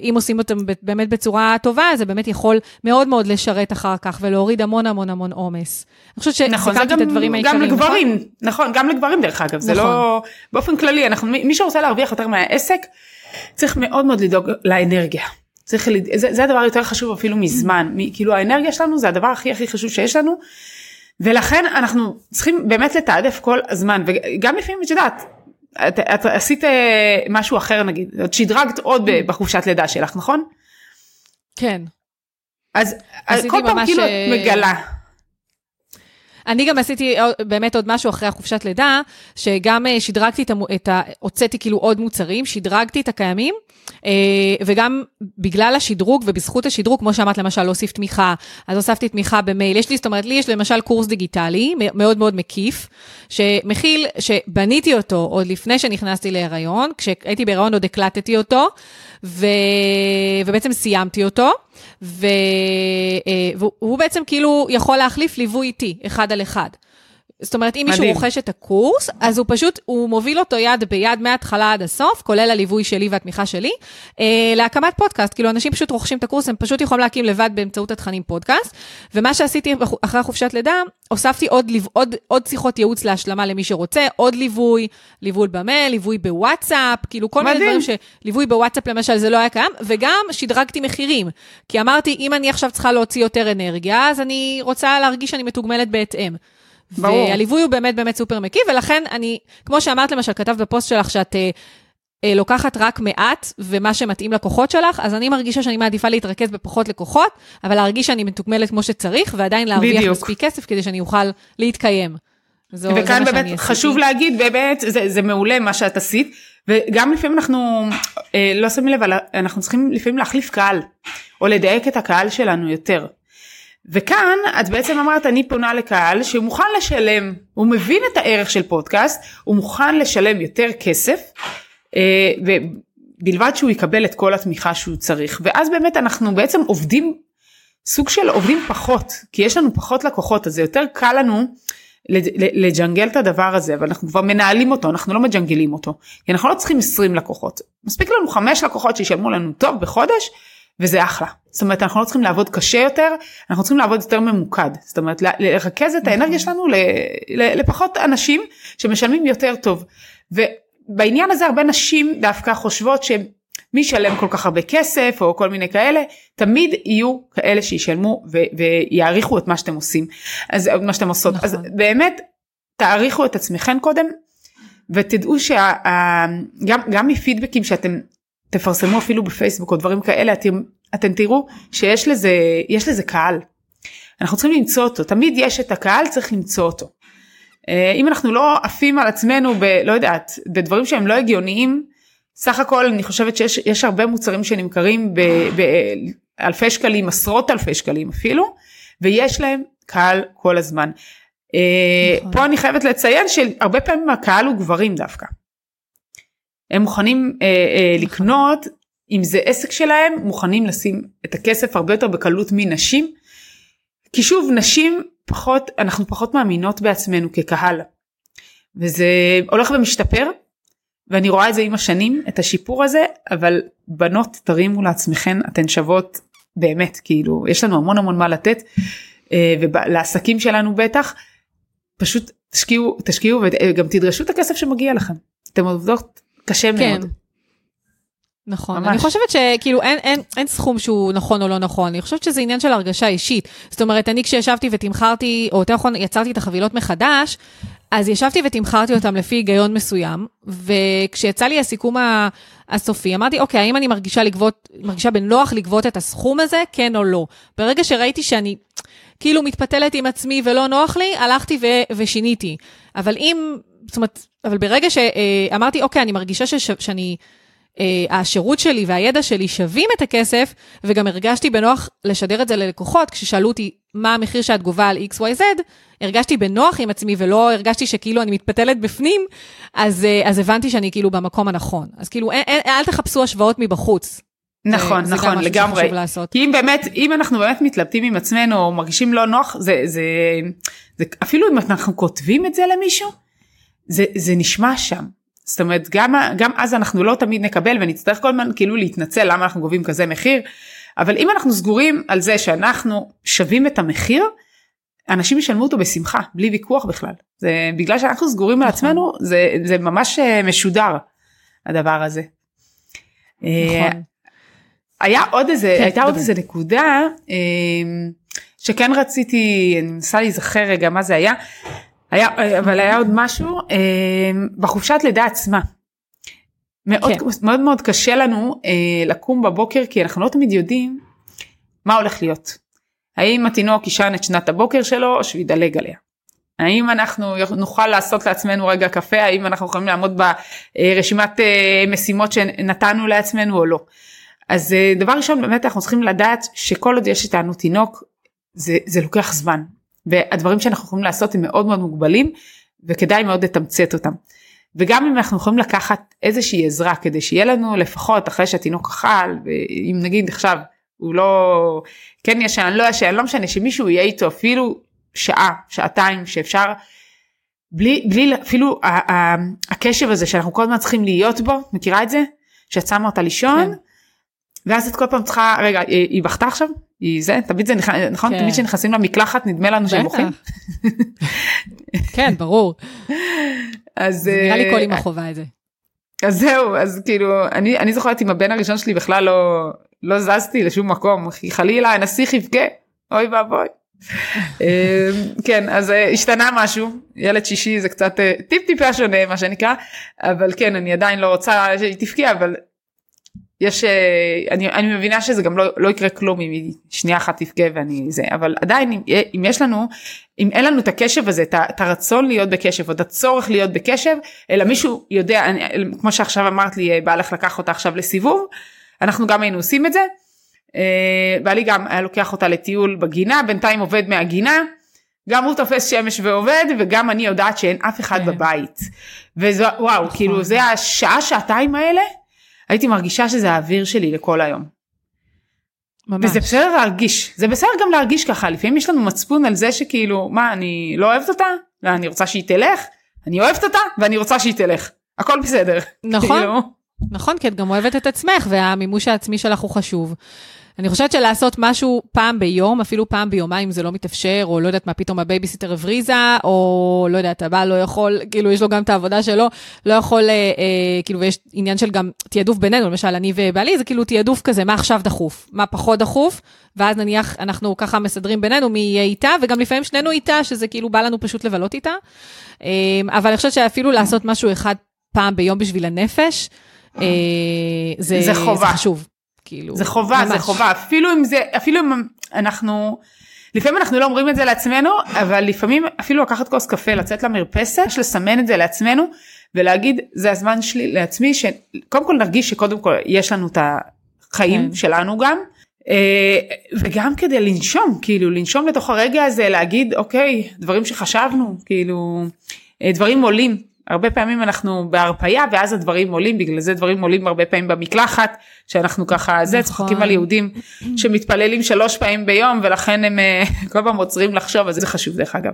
אם עושים אותם באמת בצורה טובה, זה באמת יכול מאוד מאוד לשרת אחר כך, ולהוריד המון המון המון עומס. אני חושבת נכון, זה שסיכמתי גם, את הדברים העיקריים, גם נכון? לגברים, נכון, גם לגברים דרך אגב, זה נכון. לא, באופן כללי, אנחנו, מי מי שרוצה להרוויח יותר מהעסק, צריך מאוד מאוד לדאוג לאנרגיה. צריך, לד- זה, זה הדבר יותר חשוב אפילו מזמן, מ, כאילו האנרגיה שלנו זה הדבר הכי הכי חשוב שיש לנו, ולכן אנחנו צריכים באמת לתעדף כל הזמן, וגם לפעמים את יודעת, את, את עשית אה, משהו אחר נגיד, את שדרגת עוד ב- בחופשת לידה שלך, נכון? כן. אז אז כל פעם כאילו את אה, מגלה. אני גם עשיתי עוד- באמת עוד משהו אחרי החופשת לידה, שגם אה, שדרגתי את, המו- את ה... הוצאתי כאילו עוד מוצרים, שדרגתי את הקיימים, אה, וגם בגלל השדרוג ובזכות השדרוג, כמו שאמרת, למשל, להוסיף תמיכה, אז הוספתי תמיכה במייל. יש לי, זאת אומרת, לי יש למשל קורס דיגיטלי מאוד מאוד מקיף, שמכיל, שבניתי אותו עוד לפני שנכנסתי להיריון, כשהייתי בהיריון עוד הקלטתי אותו, ו... ובעצם סיימתי אותו, ו... אה, והוא בעצם כאילו יכול להחליף ליווי איתי, אחד על אחד. זאת אומרת, אם מישהו. רוכש את הקורס, אז הוא פשוט, הוא מוביל אותו יד ביד מההתחלה עד הסוף, כולל הליווי שלי והתמיכה שלי, אה, להקמת פודקאסט. כאילו, אנשים פשוט רוכשים את הקורס, הם פשוט יכולים להקים לבד באמצעות התכנים פודקאסט. ומה שעשיתי אחרי החופשת לידה, הוספתי עוד, עוד, עוד שיחות ייעוץ להשלמה למי שרוצה, עוד ליווי, ליווי במייל, ליווי בוואטסאפ, כאילו כל מיני מדהים. דברים שליווי בוואטסאפ למשל זה לא היה קיים, וגם שדרגתי מחירים. כי אמרתי, אם אני עכשיו צריכה להוציא יותר אנרגיה, אז אני רוצה להרגיש שאני מתוגמלת בהתאם. ברור. והליווי הוא באמת באמת סופר מקיף, ולכן אני, כמו שאמרת למשל, כתבת בפוסט שלך שאת אה, אה, לוקחת רק מעט ומה שמתאים לקוחות שלך, אז אני מרגישה שאני מעדיפה להתרכז בפחות לקוחות, אבל להרגיש שאני מתוגמלת כמו שצריך, ועדיין להרוויח בדיוק. מספיק כסף כדי שאני אוכל להתקיים. זו, וכאן באמת חשוב עשיתי. להגיד באמת זה, זה מעולה מה שאת עשית וגם לפעמים אנחנו אה, לא שמים לב אנחנו צריכים לפעמים להחליף קהל או לדייק את הקהל שלנו יותר. וכאן את בעצם אמרת אני פונה לקהל שמוכן לשלם. הוא מבין את הערך של פודקאסט הוא מוכן לשלם יותר כסף אה, ובלבד שהוא יקבל את כל התמיכה שהוא צריך. ואז באמת אנחנו בעצם עובדים סוג של עובדים פחות כי יש לנו פחות לקוחות אז זה יותר קל לנו לג'נגל את הדבר הזה אבל אנחנו כבר מנהלים אותו אנחנו לא מג'נגלים אותו. כי אנחנו לא צריכים 20 לקוחות. מספיק לנו 5 לקוחות שישלמו לנו טוב בחודש וזה אחלה. זאת אומרת אנחנו לא צריכים לעבוד קשה יותר אנחנו צריכים לעבוד יותר ממוקד. זאת אומרת לרכז את האנרגיה שלנו ל- ל- לפחות אנשים שמשלמים יותר טוב. ובעניין הזה הרבה נשים דווקא חושבות שהם מי ישלם כל כך הרבה כסף או כל מיני כאלה תמיד יהיו כאלה שישלמו ו- ויעריכו את מה שאתם עושים. אז מה שאתם עושות. נכון. אז באמת תעריכו את עצמכם קודם ותדעו שגם גם מפידבקים שאתם תפרסמו אפילו בפייסבוק או דברים כאלה אתם, אתם תראו שיש לזה יש לזה קהל. אנחנו צריכים למצוא אותו תמיד יש את הקהל צריך למצוא אותו. אה, אם אנחנו לא עפים על עצמנו ב... לא יודעת בדברים שהם לא הגיוניים סך הכל אני חושבת שיש יש הרבה מוצרים שנמכרים באלפי שקלים עשרות אלפי שקלים אפילו ויש להם קהל כל הזמן. אה, נכון. פה אני חייבת לציין שהרבה פעמים הקהל הוא גברים דווקא. הם מוכנים אה, אה, לקנות אם זה עסק שלהם מוכנים לשים את הכסף הרבה יותר בקלות מנשים. כי שוב נשים פחות אנחנו פחות מאמינות בעצמנו כקהל. וזה הולך ומשתפר ואני רואה את זה עם השנים את השיפור הזה אבל בנות תרימו לעצמכן אתן שוות באמת כאילו יש לנו המון המון מה לתת אה, ולעסקים שלנו בטח פשוט תשקיעו תשקיעו וגם תדרשו את הכסף שמגיע לכם אתם עובדות קשה כן. מאוד. נכון, ממש. אני חושבת שכאילו אין, אין, אין סכום שהוא נכון או לא נכון, אני חושבת שזה עניין של הרגשה אישית. זאת אומרת, אני כשישבתי ותמכרתי, או יותר נכון, יצרתי את החבילות מחדש, אז ישבתי ותמכרתי אותם לפי היגיון מסוים, וכשיצא לי הסיכום הסופי, אמרתי, אוקיי, האם אני מרגישה לגבות, מרגישה בנוח לגבות את הסכום הזה, כן או לא? ברגע שראיתי שאני כאילו מתפתלת עם עצמי ולא נוח לי, הלכתי ו- ושיניתי. אבל אם, זאת אומרת, אבל ברגע שאמרתי, אוקיי, אני מרגישה שש, שאני... אה, השירות שלי והידע שלי שווים את הכסף, וגם הרגשתי בנוח לשדר את זה ללקוחות, כששאלו אותי מה המחיר שאת גובה על XYZ, הרגשתי בנוח עם עצמי ולא הרגשתי שכאילו אני מתפתלת בפנים, אז, אה, אז הבנתי שאני כאילו במקום הנכון. אז כאילו, אין, אין, אל תחפשו השוואות מבחוץ. נכון זה גם נכון משהו לגמרי. כי אם באמת אם אנחנו באמת מתלבטים עם עצמנו או מרגישים לא נוח זה זה, זה אפילו אם אנחנו כותבים את זה למישהו זה זה נשמע שם. זאת אומרת גם גם אז אנחנו לא תמיד נקבל ונצטרך כל הזמן כאילו להתנצל למה אנחנו גובים כזה מחיר אבל אם אנחנו סגורים על זה שאנחנו שווים את המחיר אנשים ישלמו אותו בשמחה בלי ויכוח בכלל זה בגלל שאנחנו סגורים על נכון. עצמנו זה זה ממש אה, משודר הדבר הזה. אה, נכון. היה עוד איזה כן, הייתה עוד דבר. איזה נקודה אה, שכן רציתי אני מנסה להיזכר רגע מה זה היה היה אבל היה עוד משהו אה, בחופשת לידה עצמה. מאוד, כן. מאוד מאוד קשה לנו אה, לקום בבוקר כי אנחנו לא תמיד יודעים מה הולך להיות. האם התינוק יישן את שנת הבוקר שלו או שהוא ידלג עליה. האם אנחנו נוכל לעשות לעצמנו רגע קפה האם אנחנו יכולים לעמוד ברשימת אה, משימות שנתנו לעצמנו או לא. אז דבר ראשון באמת אנחנו צריכים לדעת שכל עוד יש איתנו תינוק זה, זה לוקח זמן והדברים שאנחנו יכולים לעשות הם מאוד מאוד מוגבלים וכדאי מאוד לתמצת אותם. וגם אם אנחנו יכולים לקחת איזושהי עזרה כדי שיהיה לנו לפחות אחרי שהתינוק אכל ואם נגיד עכשיו הוא לא כן ישן לא ישן לא משנה שמישהו יהיה איתו אפילו שעה שעתיים שאפשר בלי בלי אפילו ה- ה- הקשב הזה שאנחנו כל הזמן צריכים להיות בו מכירה את זה שאת שמה אותה לישון. כן. ואז את כל פעם צריכה רגע היא בכתה עכשיו היא זה תמיד זה נכ- נכון כן. תמיד כשנכנסים למקלחת נדמה לנו שהם. בוכים (laughs) כן, ברור. אז נראה לי אה, כל אמא חווה את זה. אז זהו אז כאילו אני אני זוכרת עם הבן הראשון שלי בכלל לא לא זזתי לשום מקום כי חלילה הנסיך יבכה אוי ואבוי (laughs) אה, כן, אז אה, השתנה משהו, ילד שישי זה קצת אה, טיפ טיפה שונה מה שנקרא, אבל כן, אני עדיין לא רוצה שהיא תבקיע, אבל יש, אני, אני מבינה שזה גם לא, לא יקרה כלום אם היא שנייה אחת תבכה ואני זה, אבל עדיין אם, אם יש לנו, אם אין לנו את הקשב הזה, את, את הרצון להיות בקשב, או את הצורך להיות בקשב, אלא מישהו יודע, אני, כמו שעכשיו אמרת לי, בעלך לקח אותה עכשיו לסיבוב, אנחנו גם היינו עושים את זה. בעלי גם היה לוקח אותה לטיול בגינה, בינתיים עובד מהגינה, גם הוא תופס שמש ועובד וגם אני יודעת שאין אף אחד כן. בבית. וזה וואו, נכון. כאילו זה השעה שעתיים האלה, הייתי מרגישה שזה האוויר שלי לכל היום. ממש. וזה בסדר להרגיש, זה בסדר גם להרגיש ככה, לפעמים יש לנו מצפון על זה שכאילו, מה, אני לא אוהבת אותה? לא, אני רוצה שהיא תלך? אני אוהבת אותה ואני רוצה שהיא תלך. הכל בסדר. נכון. כאילו. נכון, כי את גם אוהבת את עצמך, והמימוש העצמי שלך הוא חשוב. אני חושבת שלעשות משהו פעם ביום, אפילו פעם ביומיים זה לא מתאפשר, או לא יודעת מה, פתאום הבייביסיטר הבריזה, או לא יודעת, הבעל לא יכול, כאילו יש לו גם את העבודה שלו, לא יכול, אה, אה, כאילו, ויש עניין של גם תעדוף בינינו, למשל אני ובעלי, זה כאילו תעדוף כזה, מה עכשיו דחוף, מה פחות דחוף, ואז נניח אנחנו ככה מסדרים בינינו מי יהיה איתה, וגם לפעמים שנינו איתה, שזה כאילו בא לנו פשוט לבלות איתה. אה, אבל אני חושבת שאפילו לעשות משהו אחד פעם ביום בשביל הנפש, אה, זה, זה, חובה. זה חשוב. כאילו, זה חובה, ממש. זה חובה, אפילו אם זה, אפילו אם אנחנו, לפעמים אנחנו לא אומרים את זה לעצמנו, אבל לפעמים אפילו לקחת כוס קפה, לצאת למרפסת, לסמן את זה לעצמנו, ולהגיד, זה הזמן שלי לעצמי, שקודם כל נרגיש שקודם כל יש לנו את החיים כן. שלנו גם, אה, וגם כדי לנשום, כאילו לנשום לתוך הרגע הזה, להגיד, אוקיי, דברים שחשבנו, כאילו, אה, דברים עולים. הרבה פעמים אנחנו בהרפייה ואז הדברים עולים, בגלל זה דברים עולים הרבה פעמים במקלחת, שאנחנו ככה, זה נכון. צוחקים על יהודים שמתפללים שלוש פעמים ביום ולכן הם אה, (laughs) כל פעם עוצרים לחשוב, אז זה חשוב דרך אגב.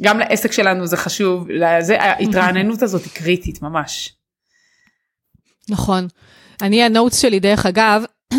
גם לעסק שלנו זה חשוב, לזה, ההתרעננות הזאת היא קריטית ממש. נכון. אני ה notes שלי דרך אגב, (clears throat)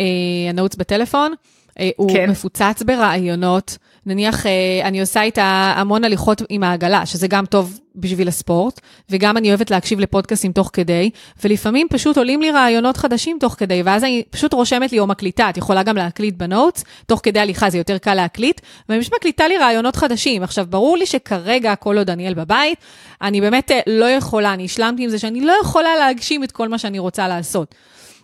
אה, ה notes בטלפון, אה, הוא כן. מפוצץ ברעיונות. נניח אה, אני עושה איתה המון הליכות עם העגלה, שזה גם טוב בשביל הספורט, וגם אני אוהבת להקשיב לפודקאסטים תוך כדי, ולפעמים פשוט עולים לי רעיונות חדשים תוך כדי, ואז אני פשוט רושמת לי או מקליטה, את יכולה גם להקליט בנוטס, תוך כדי הליכה זה יותר קל להקליט, ואני פשוט מקליטה לי רעיונות חדשים. עכשיו, ברור לי שכרגע, כל עוד דניאל בבית, אני באמת אה, לא יכולה, אני השלמתי עם זה שאני לא יכולה להגשים את כל מה שאני רוצה לעשות.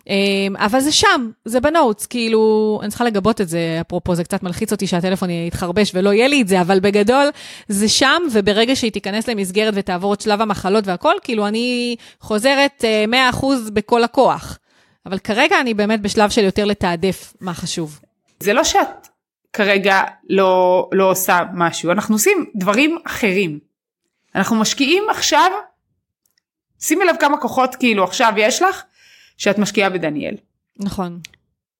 אמ, אבל זה שם, זה בנוטס, כאילו, אני צריכה לגבות את זה, אפרופו, זה קצת מלחיץ אותי שהטלפון יתחרבש ולא יהיה לי את זה, אבל בגדול, זה שם, וברגע שהיא תיכנס למסגרת ותעבור את שלב המחלות והכל, כאילו, אני חוזרת 100% אה, בכל הכוח. אבל כרגע אני באמת בשלב של יותר לתעדף מה חשוב. זה לא שאת כרגע לא, לא עושה משהו, אנחנו עושים דברים אחרים. אנחנו משקיעים עכשיו, שימי לב כמה כוחות כאילו עכשיו יש לך, שאת משקיעה בדניאל. נכון.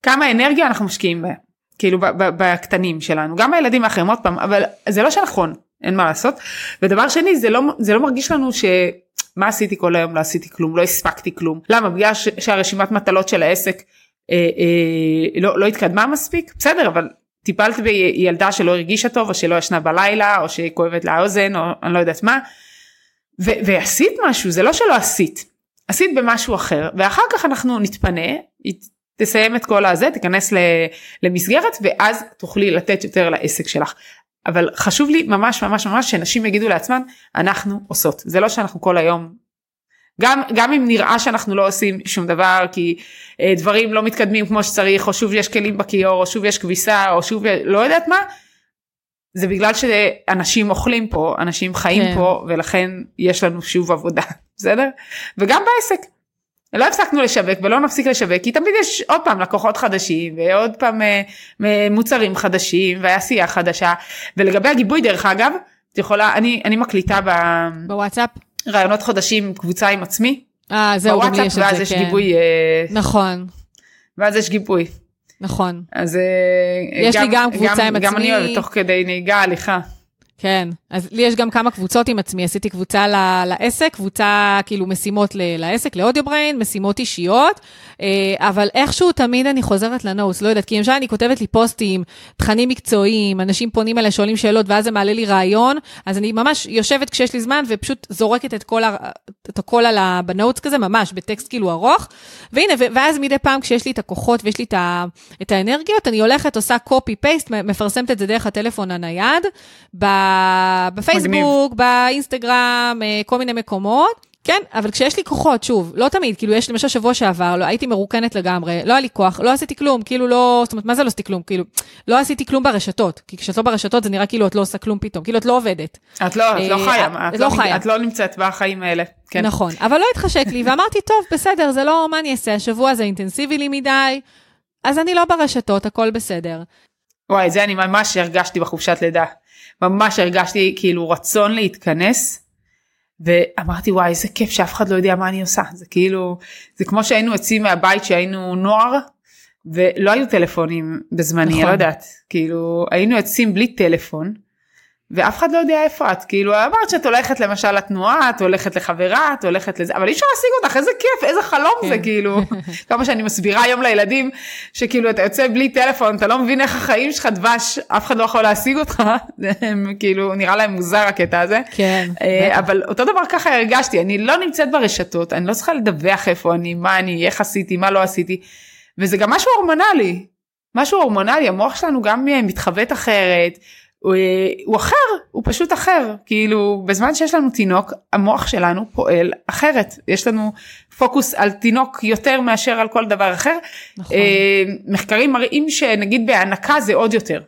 כמה אנרגיה אנחנו משקיעים בהם, כאילו בקטנים שלנו, גם הילדים האחרים עוד פעם, אבל זה לא שנכון, אין מה לעשות. ודבר שני, זה לא, זה לא מרגיש לנו ש... מה עשיתי כל היום? לא עשיתי כלום, לא הספקתי כלום. למה? בגלל ש... שהרשימת מטלות של העסק אה, אה, לא, לא התקדמה מספיק? בסדר, אבל טיפלת בילדה שלא הרגישה טוב, או שלא ישנה בלילה, או שכואבת לה האוזן, או אני לא יודעת מה. ו- ועשית משהו, זה לא שלא עשית. עשית במשהו אחר ואחר כך אנחנו נתפנה, תסיים את כל הזה, תיכנס למסגרת ואז תוכלי לתת יותר לעסק שלך. אבל חשוב לי ממש ממש ממש שנשים יגידו לעצמן אנחנו עושות זה לא שאנחנו כל היום גם גם אם נראה שאנחנו לא עושים שום דבר כי אה, דברים לא מתקדמים כמו שצריך או שוב יש כלים בכיור או שוב יש כביסה או שוב לא יודעת מה. זה בגלל שאנשים אוכלים פה אנשים חיים כן. פה ולכן יש לנו שוב עבודה בסדר? וגם בעסק. לא הפסקנו לשווק ולא נפסיק לשווק כי תמיד יש עוד פעם לקוחות חדשים ועוד פעם אה, מוצרים חדשים ועשייה חדשה ולגבי הגיבוי דרך אגב את יכולה אני אני מקליטה ב... בוואטסאפ רעיונות חדשים קבוצה עם עצמי. אה זהו גם לי יש את זה ואז יש כן. גיבוי. אה, נכון. ואז יש גיבוי. נכון. אז אה, יש גם, לי גם קבוצה גם, עם גם עצמי. גם אני אוהבת תוך כדי נהיגה הליכה. כן, אז לי יש גם כמה קבוצות עם עצמי, עשיתי קבוצה ל- לעסק, קבוצה כאילו משימות ל- לעסק, לאודיו בריין, משימות אישיות, אה, אבל איכשהו תמיד אני חוזרת לנוטס, לא יודעת, כי למשל אני כותבת לי פוסטים, תכנים מקצועיים, אנשים פונים אליי, שואלים שאלות, ואז זה מעלה לי רעיון, אז אני ממש יושבת כשיש לי זמן ופשוט זורקת את כל, ה- את הכל על ה- בנוטס כזה, ממש, בטקסט כאילו ארוך, והנה, ו- ואז מדי פעם כשיש לי את הכוחות ויש לי את, ה- את האנרגיות, אני הולכת, עושה copy-paste, מפרסמת את זה דרך הטלפון הנייד, ב- בפייסבוק, באינסטגרם, אה, כל מיני מקומות. כן, אבל כשיש לי כוחות, שוב, לא תמיד, כאילו יש למשל שבוע שעבר, לא, הייתי מרוקנת לגמרי, לא היה לי כוח, לא עשיתי כלום, כאילו לא, זאת אומרת, מה זה לא עשיתי כלום? כאילו, לא עשיתי כלום ברשתות, כי כשאת לא ברשתות זה נראה כאילו את לא עושה כלום פתאום, כאילו את לא עובדת. את לא, את לא אה, חיה, את את לא לא חיה. את לא נמצאת בחיים האלה. כן. נכון, אבל לא התחשק לי, ואמרתי, טוב, בסדר, זה לא, מה אני אעשה, השבוע זה אינטנסיבי לי מדי, אז אני לא ברשתות, הכל בסדר. וואי, זה אני ממש הרגשתי בחופשת לידה. ממש הרגשתי כאילו רצון להתכנס, ואמרתי וואי איזה כיף שאף אחד לא יודע מה אני עושה. זה כאילו, זה כמו שהיינו יוצאים מהבית שהיינו נוער, ולא היו טלפונים בזמני, נכון. אני לא יודעת. כאילו, היינו יוצאים בלי טלפון, ואף אחד לא יודע איפה את. כאילו, אמרת שאת הולכת למשל לתנועה, את הולכת לחברה, את הולכת לזה, אבל אי אפשר להשיג אותך, איזה כיף, איזה חלום כן. זה, כאילו. (laughs) כמה שאני מסבירה היום לילדים, שכאילו אתה יוצא בלי טלפון, אתה לא מבין איך החיים שלך דבש, אף אחד לא יכול להשיג אותך, (laughs) כאילו, נראה להם מוזר הקטע הזה. כן, אה. אבל אותו דבר ככה הרגשתי, אני לא נמצאת ברשתות, אני לא צריכה לדווח איפה אני, מה אני, איך עשיתי, מה לא עשיתי, וזה גם משהו הורמונלי, משהו הורמונלי, המוח שלנו גם אה, מתחוות אחרת, הוא, אה, הוא אחר, הוא פשוט אחר, כאילו בזמן שיש לנו תינוק, המוח שלנו פועל אחרת, יש לנו פוקוס על תינוק יותר מאשר על כל דבר אחר, נכון. אה, מחקרים מראים שנגיד בהנקה זה עוד יותר.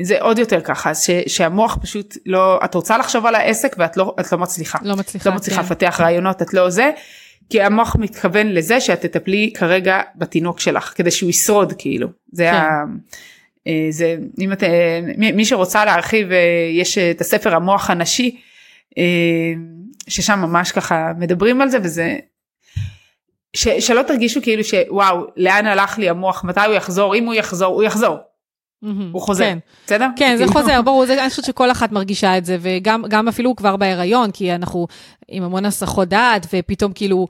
זה עוד יותר ככה, ש, שהמוח פשוט לא, את רוצה לחשוב על העסק ואת לא, את לא מצליחה. לא מצליחה, לא מצליחה כן. לפתח רעיונות, את לא זה, כי המוח מתכוון לזה שאת תטפלי כרגע בתינוק שלך, כדי שהוא ישרוד כאילו. זה כן. ה... אה, זה, אם את, אה, מי שרוצה להרחיב, אה, יש את הספר המוח הנשי, ששם ממש ככה מדברים על זה וזה, ש, שלא תרגישו כאילו שוואו, לאן הלך לי המוח, מתי הוא יחזור, אם הוא יחזור, הוא יחזור, מהמם. הוא חוזר, כן. בסדר? כן, זה כאילו- חוזר, ברור, זה, אני חושבת שכל אחת מרגישה את זה, וגם גם אפילו כבר בהיריון, כי אנחנו עם המון הסחות דעת, ופתאום כאילו,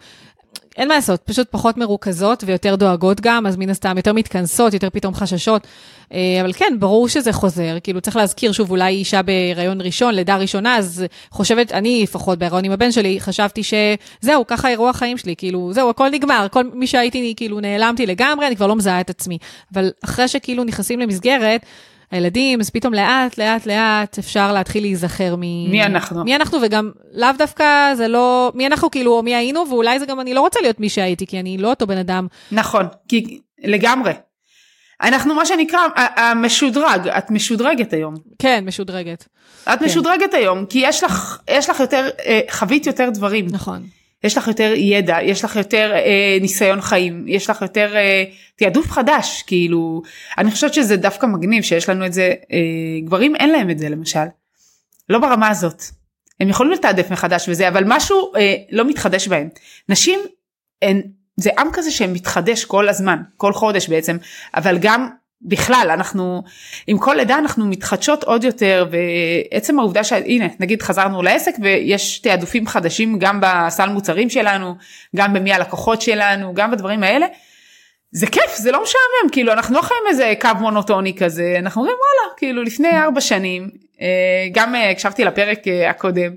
אין מה לעשות, פשוט פחות מרוכזות ויותר דואגות גם, אז מן הסתם יותר מתכנסות, יותר פתאום חששות. אה, אבל כן, ברור שזה חוזר, כאילו צריך להזכיר שוב, אולי אישה בהיריון ראשון, לידה ראשונה, אז חושבת, אני לפחות בהיריון עם הבן שלי, חשבתי שזהו, ככה אירוע החיים שלי, כאילו, זהו, הכל נגמר, כל מי שהייתי, כאילו, נעלמתי לגמרי, אני כבר לא מזהה את עצמי. אבל אחרי שכאילו נכנסים למסגרת, הילדים, אז פתאום לאט, לאט, לאט אפשר להתחיל להיזכר מ... מי אנחנו. מי אנחנו, וגם לאו דווקא זה לא, מי אנחנו כאילו, או מי היינו, ואולי זה גם, אני לא רוצה להיות מי שהייתי, כי אני לא אותו בן אדם. נכון, כי לגמרי. אנחנו מה שנקרא המשודרג, את משודרגת היום. כן, משודרגת. את כן. משודרגת היום, כי יש לך, יש לך יותר, אה, חווית יותר דברים. נכון. יש לך יותר ידע, יש לך יותר אה, ניסיון חיים, יש לך יותר אה, תעדוף חדש, כאילו, אני חושבת שזה דווקא מגניב שיש לנו את זה, אה, גברים אין להם את זה למשל, לא ברמה הזאת. הם יכולים לתעדף מחדש וזה, אבל משהו אה, לא מתחדש בהם. נשים, הן, זה עם כזה שמתחדש כל הזמן, כל חודש בעצם, אבל גם בכלל אנחנו עם כל לידה אנחנו מתחדשות עוד יותר ועצם העובדה שהנה נגיד חזרנו לעסק ויש תעדופים חדשים גם בסל מוצרים שלנו גם במי הלקוחות שלנו גם בדברים האלה. זה כיף זה לא משעמם כאילו אנחנו לא חיים איזה קו מונוטוני כזה אנחנו אומרים וואלה כאילו לפני ארבע שנים אה, גם אה, הקשבתי לפרק אה, הקודם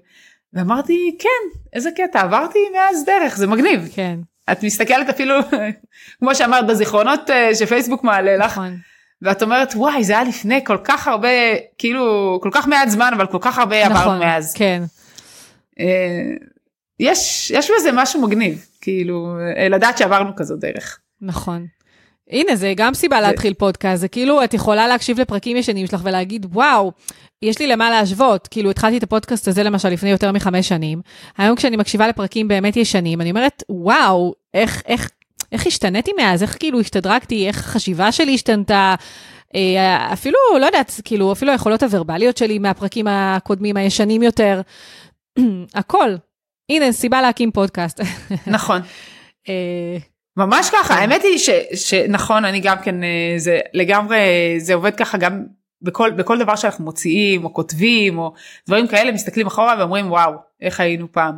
ואמרתי כן איזה קטע עברתי מאז דרך זה מגניב כן, את מסתכלת אפילו (laughs) כמו שאמרת בזיכרונות שפייסבוק מעלה לך נכון. ואת אומרת וואי זה היה לפני כל כך הרבה כאילו כל כך מעט זמן אבל כל כך הרבה עברנו נכון, מאז. כן. אה, יש יש בזה משהו מגניב כאילו אה, לדעת שעברנו כזו דרך. נכון. הנה, זה גם סיבה להתחיל פודקאסט, זה כאילו, את יכולה להקשיב לפרקים ישנים שלך ולהגיד, וואו, יש לי למה להשוות. כאילו, התחלתי את הפודקאסט הזה למשל לפני יותר מחמש שנים. היום כשאני מקשיבה לפרקים באמת ישנים, אני אומרת, וואו, איך, איך, איך השתניתי מאז, איך כאילו השתדרגתי, איך החשיבה שלי השתנתה. אה, אפילו, לא יודעת, כאילו, אפילו היכולות הוורבליות שלי מהפרקים הקודמים, הישנים יותר. (clears throat) הכל. הנה, סיבה להקים פודקאסט. (laughs) נכון. אה, ממש ככה כן. האמת היא ש- שנכון אני גם כן אה, זה לגמרי זה עובד ככה גם בכל, בכל דבר שאנחנו מוציאים או כותבים או דברים כאלה מסתכלים אחורה ואומרים וואו איך היינו פעם.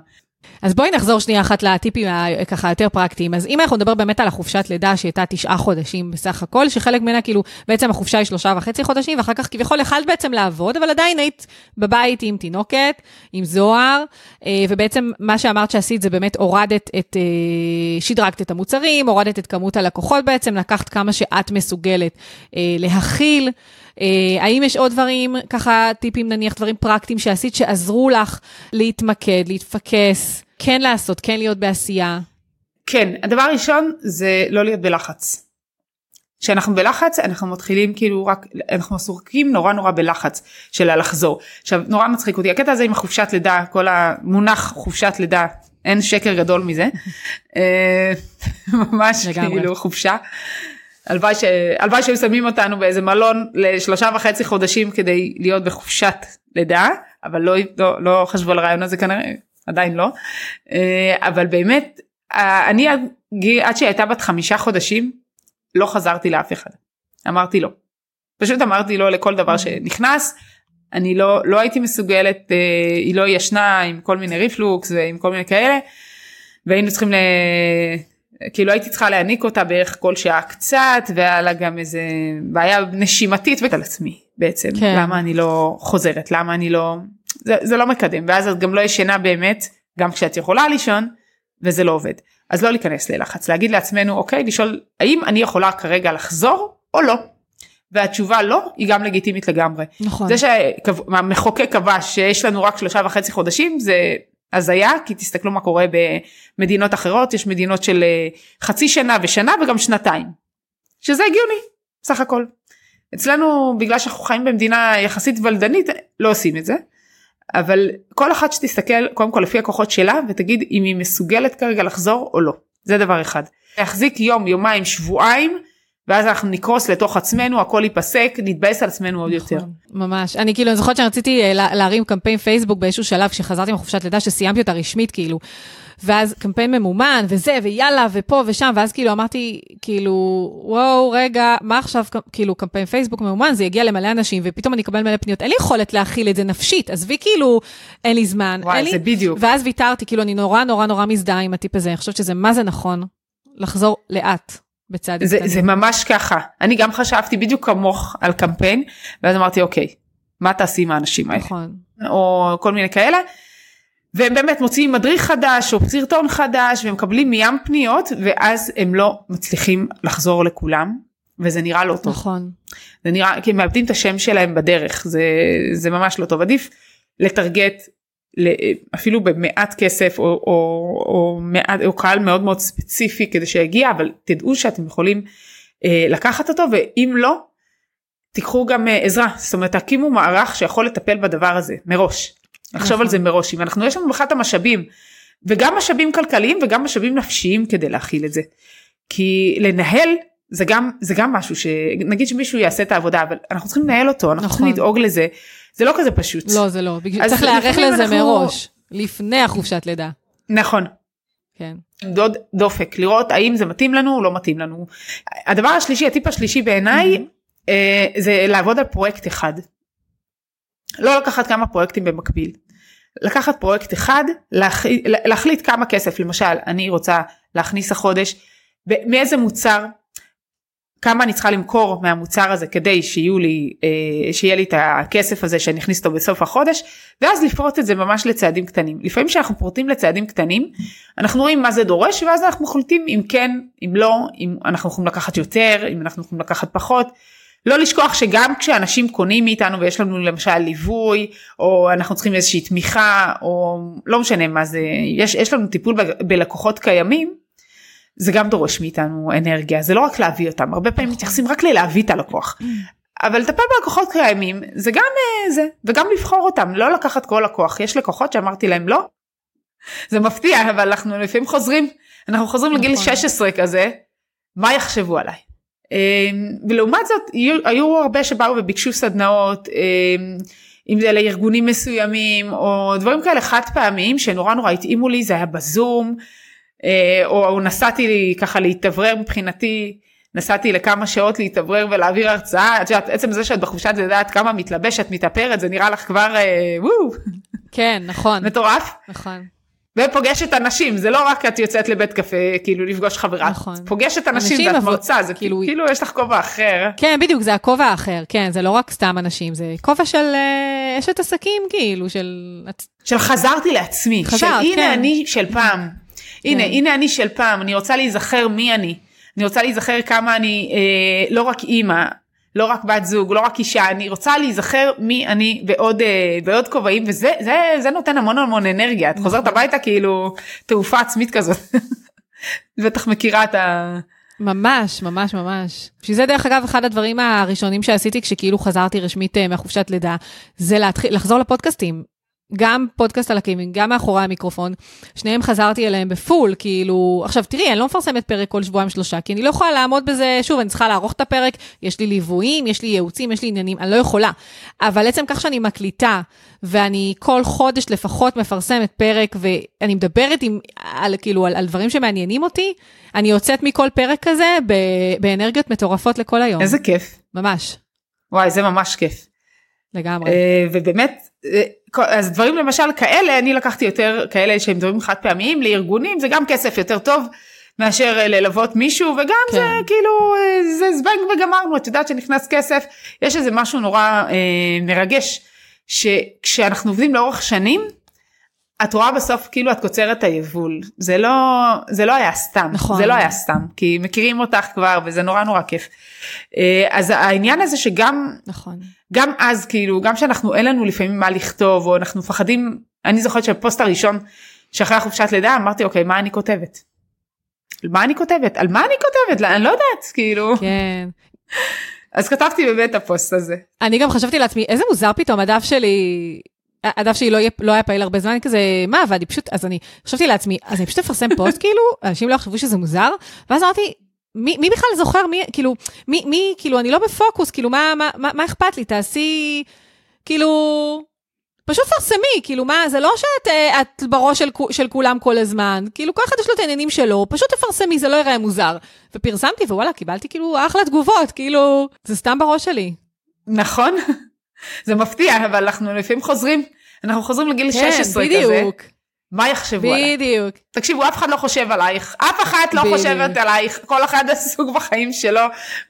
אז בואי נחזור שנייה אחת לטיפים ככה יותר פרקטיים. אז אם אנחנו נדבר באמת על החופשת לידה שהייתה תשעה חודשים בסך הכל, שחלק ממנה כאילו, בעצם החופשה היא שלושה וחצי חודשים, ואחר כך כביכול יכלת בעצם לעבוד, אבל עדיין היית בבית עם תינוקת, עם זוהר, אה, ובעצם מה שאמרת שעשית זה באמת הורדת את, אה, שדרגת את המוצרים, הורדת את כמות הלקוחות בעצם, לקחת כמה שאת מסוגלת אה, להכיל. Uh, האם יש עוד דברים, ככה טיפים נניח, דברים פרקטיים שעשית שעזרו לך להתמקד, להתפקס, כן לעשות, כן להיות בעשייה? כן, הדבר הראשון זה לא להיות בלחץ. כשאנחנו בלחץ אנחנו מתחילים כאילו רק אנחנו עסוקים נורא נורא בלחץ של הלחזור. עכשיו נורא מצחיק אותי הקטע הזה עם החופשת לידה כל המונח חופשת לידה אין שקר גדול מזה (laughs) אה, ממש כאילו חופשה. הלוואי, שהיו שמים אותנו באיזה מלון לשלושה וחצי חודשים כדי להיות בחופשת לידה, אבל לא, לא, לא חשבו על הרעיון הזה כנראה, עדיין לא. אה, אבל באמת, אני עד שהיא הייתה בת חמישה חודשים, לא חזרתי לאף אחד. אמרתי לא. פשוט אמרתי לא לכל דבר שנכנס. אני לא, לא הייתי מסוגלת, אה, היא לא ישנה עם כל מיני ריפלוקס ועם כל מיני כאלה. והיינו צריכים ל... כאילו הייתי צריכה להעניק אותה בערך כל שעה קצת והיה לה גם איזה בעיה נשימתית ועל עצמי בעצם כן. למה אני לא חוזרת למה אני לא זה, זה לא מקדם ואז את גם לא ישנה באמת גם כשאת יכולה לישון וזה לא עובד אז לא להיכנס ללחץ להגיד לעצמנו אוקיי לשאול האם אני יכולה כרגע לחזור או לא. והתשובה לא היא גם לגיטימית לגמרי. נכון. זה שהמחוקק קבע שיש לנו רק שלושה וחצי חודשים זה הזיה כי תסתכלו מה קורה במדינות אחרות יש מדינות של אה, חצי שנה ושנה וגם שנתיים שזה הגיוני סך הכל. אצלנו בגלל שאנחנו חיים במדינה יחסית ולדנית לא עושים את זה. אבל כל אחת שתסתכל קודם כל לפי הכוחות שלה ותגיד אם היא מסוגלת כרגע לחזור או לא זה דבר אחד. להחזיק יום יומיים שבועיים ואז אנחנו נקרוס לתוך עצמנו, הכל ייפסק, נתבאס על עצמנו עוד יותר. נכון, ממש. אני כאילו, אני זוכרת שרציתי אה, להרים קמפיין פייסבוק באיזשהו שלב, כשחזרתי מחופשת לידה, שסיימתי אותה רשמית, כאילו. ואז קמפיין ממומן, וזה, ויאללה, ופה ושם, ואז כאילו אמרתי, כאילו, וואו, רגע, מה עכשיו, כאילו, קמפיין פייסבוק ממומן, זה יגיע למלא אנשים, ופתאום אני אקבל מלא פניות, אין לי יכולת להכיל את זה נפשית, עזבי כאילו, אין לי זמן. וואי, זה לי... בדיוק. ואז ויתרתי, כאילו, אני נורא נורא נורא מזדהה עם הטיפ הזה, אני חושבת שזה מה זה נכון, לחזור לאט. בצעדים זה, זה ממש ככה אני גם חשבתי בדיוק כמוך על קמפיין ואז אמרתי אוקיי מה תעשי עם האנשים האלה נכון. או כל מיני כאלה. והם באמת מוציאים מדריך חדש או סרטון חדש והם מקבלים מים פניות ואז הם לא מצליחים לחזור לכולם וזה נראה לא טוב. נכון. זה נראה כי הם מאבדים את השם שלהם בדרך זה זה ממש לא טוב עדיף לטרגט אפילו במעט כסף או, או, או, מעט, או קהל מאוד מאוד ספציפי כדי שיגיע אבל תדעו שאתם יכולים אה, לקחת אותו ואם לא תיקחו גם אה, עזרה זאת אומרת תקימו מערך שיכול לטפל בדבר הזה מראש. לחשוב על נכון. זה מראש אם אנחנו יש לנו בכלל את המשאבים וגם משאבים כלכליים וגם משאבים נפשיים כדי להכיל את זה. כי לנהל זה גם זה גם משהו שנגיד שמישהו יעשה את העבודה אבל אנחנו צריכים לנהל אותו אנחנו נכון. צריכים לדאוג לזה זה לא כזה פשוט. לא, זה לא. צריך להיערך לזה אנחנו... מראש, לפני החופשת לידה. נכון. כן. למדוד דופק, לראות האם זה מתאים לנו או לא מתאים לנו. הדבר השלישי, הטיפ השלישי בעיניי, mm-hmm. אה, זה לעבוד על פרויקט אחד. לא לקחת כמה פרויקטים במקביל. לקחת פרויקט אחד, להח... להחליט כמה כסף, למשל, אני רוצה להכניס החודש, מאיזה מוצר כמה אני צריכה למכור מהמוצר הזה כדי שיהיו לי, אה, שיהיה לי את הכסף הזה שאני אכניס אותו בסוף החודש ואז לפרוט את זה ממש לצעדים קטנים. לפעמים כשאנחנו פורטים לצעדים קטנים אנחנו רואים מה זה דורש ואז אנחנו מחליטים אם כן אם לא אם אנחנו יכולים לקחת יותר אם אנחנו יכולים לקחת פחות. לא לשכוח שגם כשאנשים קונים מאיתנו ויש לנו למשל ליווי או אנחנו צריכים איזושהי תמיכה או לא משנה מה זה יש, יש לנו טיפול בלקוחות קיימים זה גם דורש מאיתנו אנרגיה זה לא רק להביא אותם הרבה פעמים מתייחסים רק ללהביא את הלקוח. אבל לטפל בלקוחות קיימים זה גם uh, זה וגם לבחור אותם לא לקחת כל לקוח יש לקוחות שאמרתי להם לא. זה מפתיע אבל אנחנו לפעמים חוזרים אנחנו חוזרים לגיל 16 נכון. כזה מה יחשבו עליי. Um, ולעומת זאת היו, היו הרבה שבאו וביקשו סדנאות um, אם זה לארגונים מסוימים או דברים כאלה חד פעמיים שנורא נורא התאימו לי זה היה בזום. אה, או נסעתי ככה להתאוורר מבחינתי נסעתי לכמה שעות להתאוורר ולהעביר הרצאה, את יודעת, עצם זה שאת בחופשת לידה, את כמה מתלבשת, מתאפרת, זה נראה לך כבר אה, וואו, כן, נכון, מטורף. נכון. ופוגשת אנשים, זה לא רק את יוצאת לבית קפה, כאילו לפגוש חברה, נכון. פוגשת אנשים אנשים, ואת אבל- מרצה, זה כאילו- כאילו, כאילו יש לך כובע אחר. כן, בדיוק, זה הכובע האחר, כן, זה לא רק סתם אנשים, זה כובע של אה, אשת עסקים, כאילו, של... של חזרתי לעצמי, חזרת, של הנה כן. אני של פעם, הנה, כן. הנה אני של פעם, אני רוצה להיזכר מי אני, אני רוצה להיזכר כמה אני אה, לא רק אימא, לא רק בת זוג, לא רק אישה, אני רוצה להיזכר מי אני בעוד, אה, בעוד כובעים, וזה זה, זה נותן המון המון אנרגיה, את חוזרת נכון. הביתה כאילו תעופה עצמית כזאת, (laughs) בטח מכירה את ה... ממש, ממש, ממש. בשביל זה, דרך אגב, אחד הדברים הראשונים שעשיתי כשכאילו חזרתי רשמית אה, מהחופשת לידה, זה להתחיל, לחזור לפודקאסטים. גם פודקאסט על הקימינג, גם מאחורי המיקרופון, שניהם חזרתי אליהם בפול, כאילו, עכשיו תראי, אני לא מפרסמת פרק כל שבועיים שלושה, כי אני לא יכולה לעמוד בזה, שוב, אני צריכה לערוך את הפרק, יש לי ליוויים, יש לי ייעוצים, יש לי עניינים, אני לא יכולה. אבל עצם כך שאני מקליטה, ואני כל חודש לפחות מפרסמת פרק, ואני מדברת עם, על, כאילו, על, על דברים שמעניינים אותי, אני יוצאת מכל פרק כזה ב, באנרגיות מטורפות לכל היום. איזה כיף, ממש, וואי זה ממש כיף. לגמרי. אה, ובאמת אה, אז דברים למשל כאלה אני לקחתי יותר כאלה שהם דברים חד פעמיים לארגונים זה גם כסף יותר טוב מאשר אה, ללוות מישהו וגם כן. זה כאילו זה זבנג וגמרנו את יודעת שנכנס כסף יש איזה משהו נורא אה, מרגש שכשאנחנו עובדים לאורך שנים את רואה בסוף כאילו את קוצרת היבול זה לא זה לא היה סתם נכון. זה לא היה סתם כי מכירים אותך כבר וזה נורא נורא כיף אה, אז העניין הזה שגם נכון. גם אז כאילו גם שאנחנו אין לנו לפעמים מה לכתוב או אנחנו מפחדים אני זוכרת שהפוסט הראשון שאחרי החופשת לידה אמרתי אוקיי מה אני כותבת. על מה אני כותבת על מה אני כותבת אני לא יודעת כאילו כן. אז כתבתי באמת את הפוסט הזה. אני גם חשבתי לעצמי, איזה מוזר פתאום, הדף שלי, הדף שלי לא, לא היה פעיל הרבה זמן, כזה, מה, ואני פשוט, אז אני חשבתי לעצמי, אז אני פשוט אפרסם פוסט, כאילו, אנשים לא יחשבו שזה מוזר, ואז אמרתי, מי, מי בכלל זוכר, מי, כאילו, מי, מי, כאילו, אני לא בפוקוס, כאילו, מה, מה, מה, מה אכפת לי, תעשי, כאילו, פשוט פרסמי, כאילו, מה, זה לא שאת אה, את בראש של, של כולם כל הזמן, כאילו, כל אחד יש לו את העניינים שלו, פשוט תפרסמי, זה לא ייראה מוזר. ופרסמתי, ווואלה, קיבלתי כאילו אחלה תגובות, כאילו, זה סתם בראש שלי. נכון? זה מפתיע אבל אנחנו לפעמים חוזרים אנחנו חוזרים לגיל 16 כזה כן, בדיוק, מה יחשבו עליי? בדיוק. תקשיבו אף אחד לא חושב עלייך אף אחת לא בדיוק. חושבת עלייך כל אחד עסוק בחיים שלו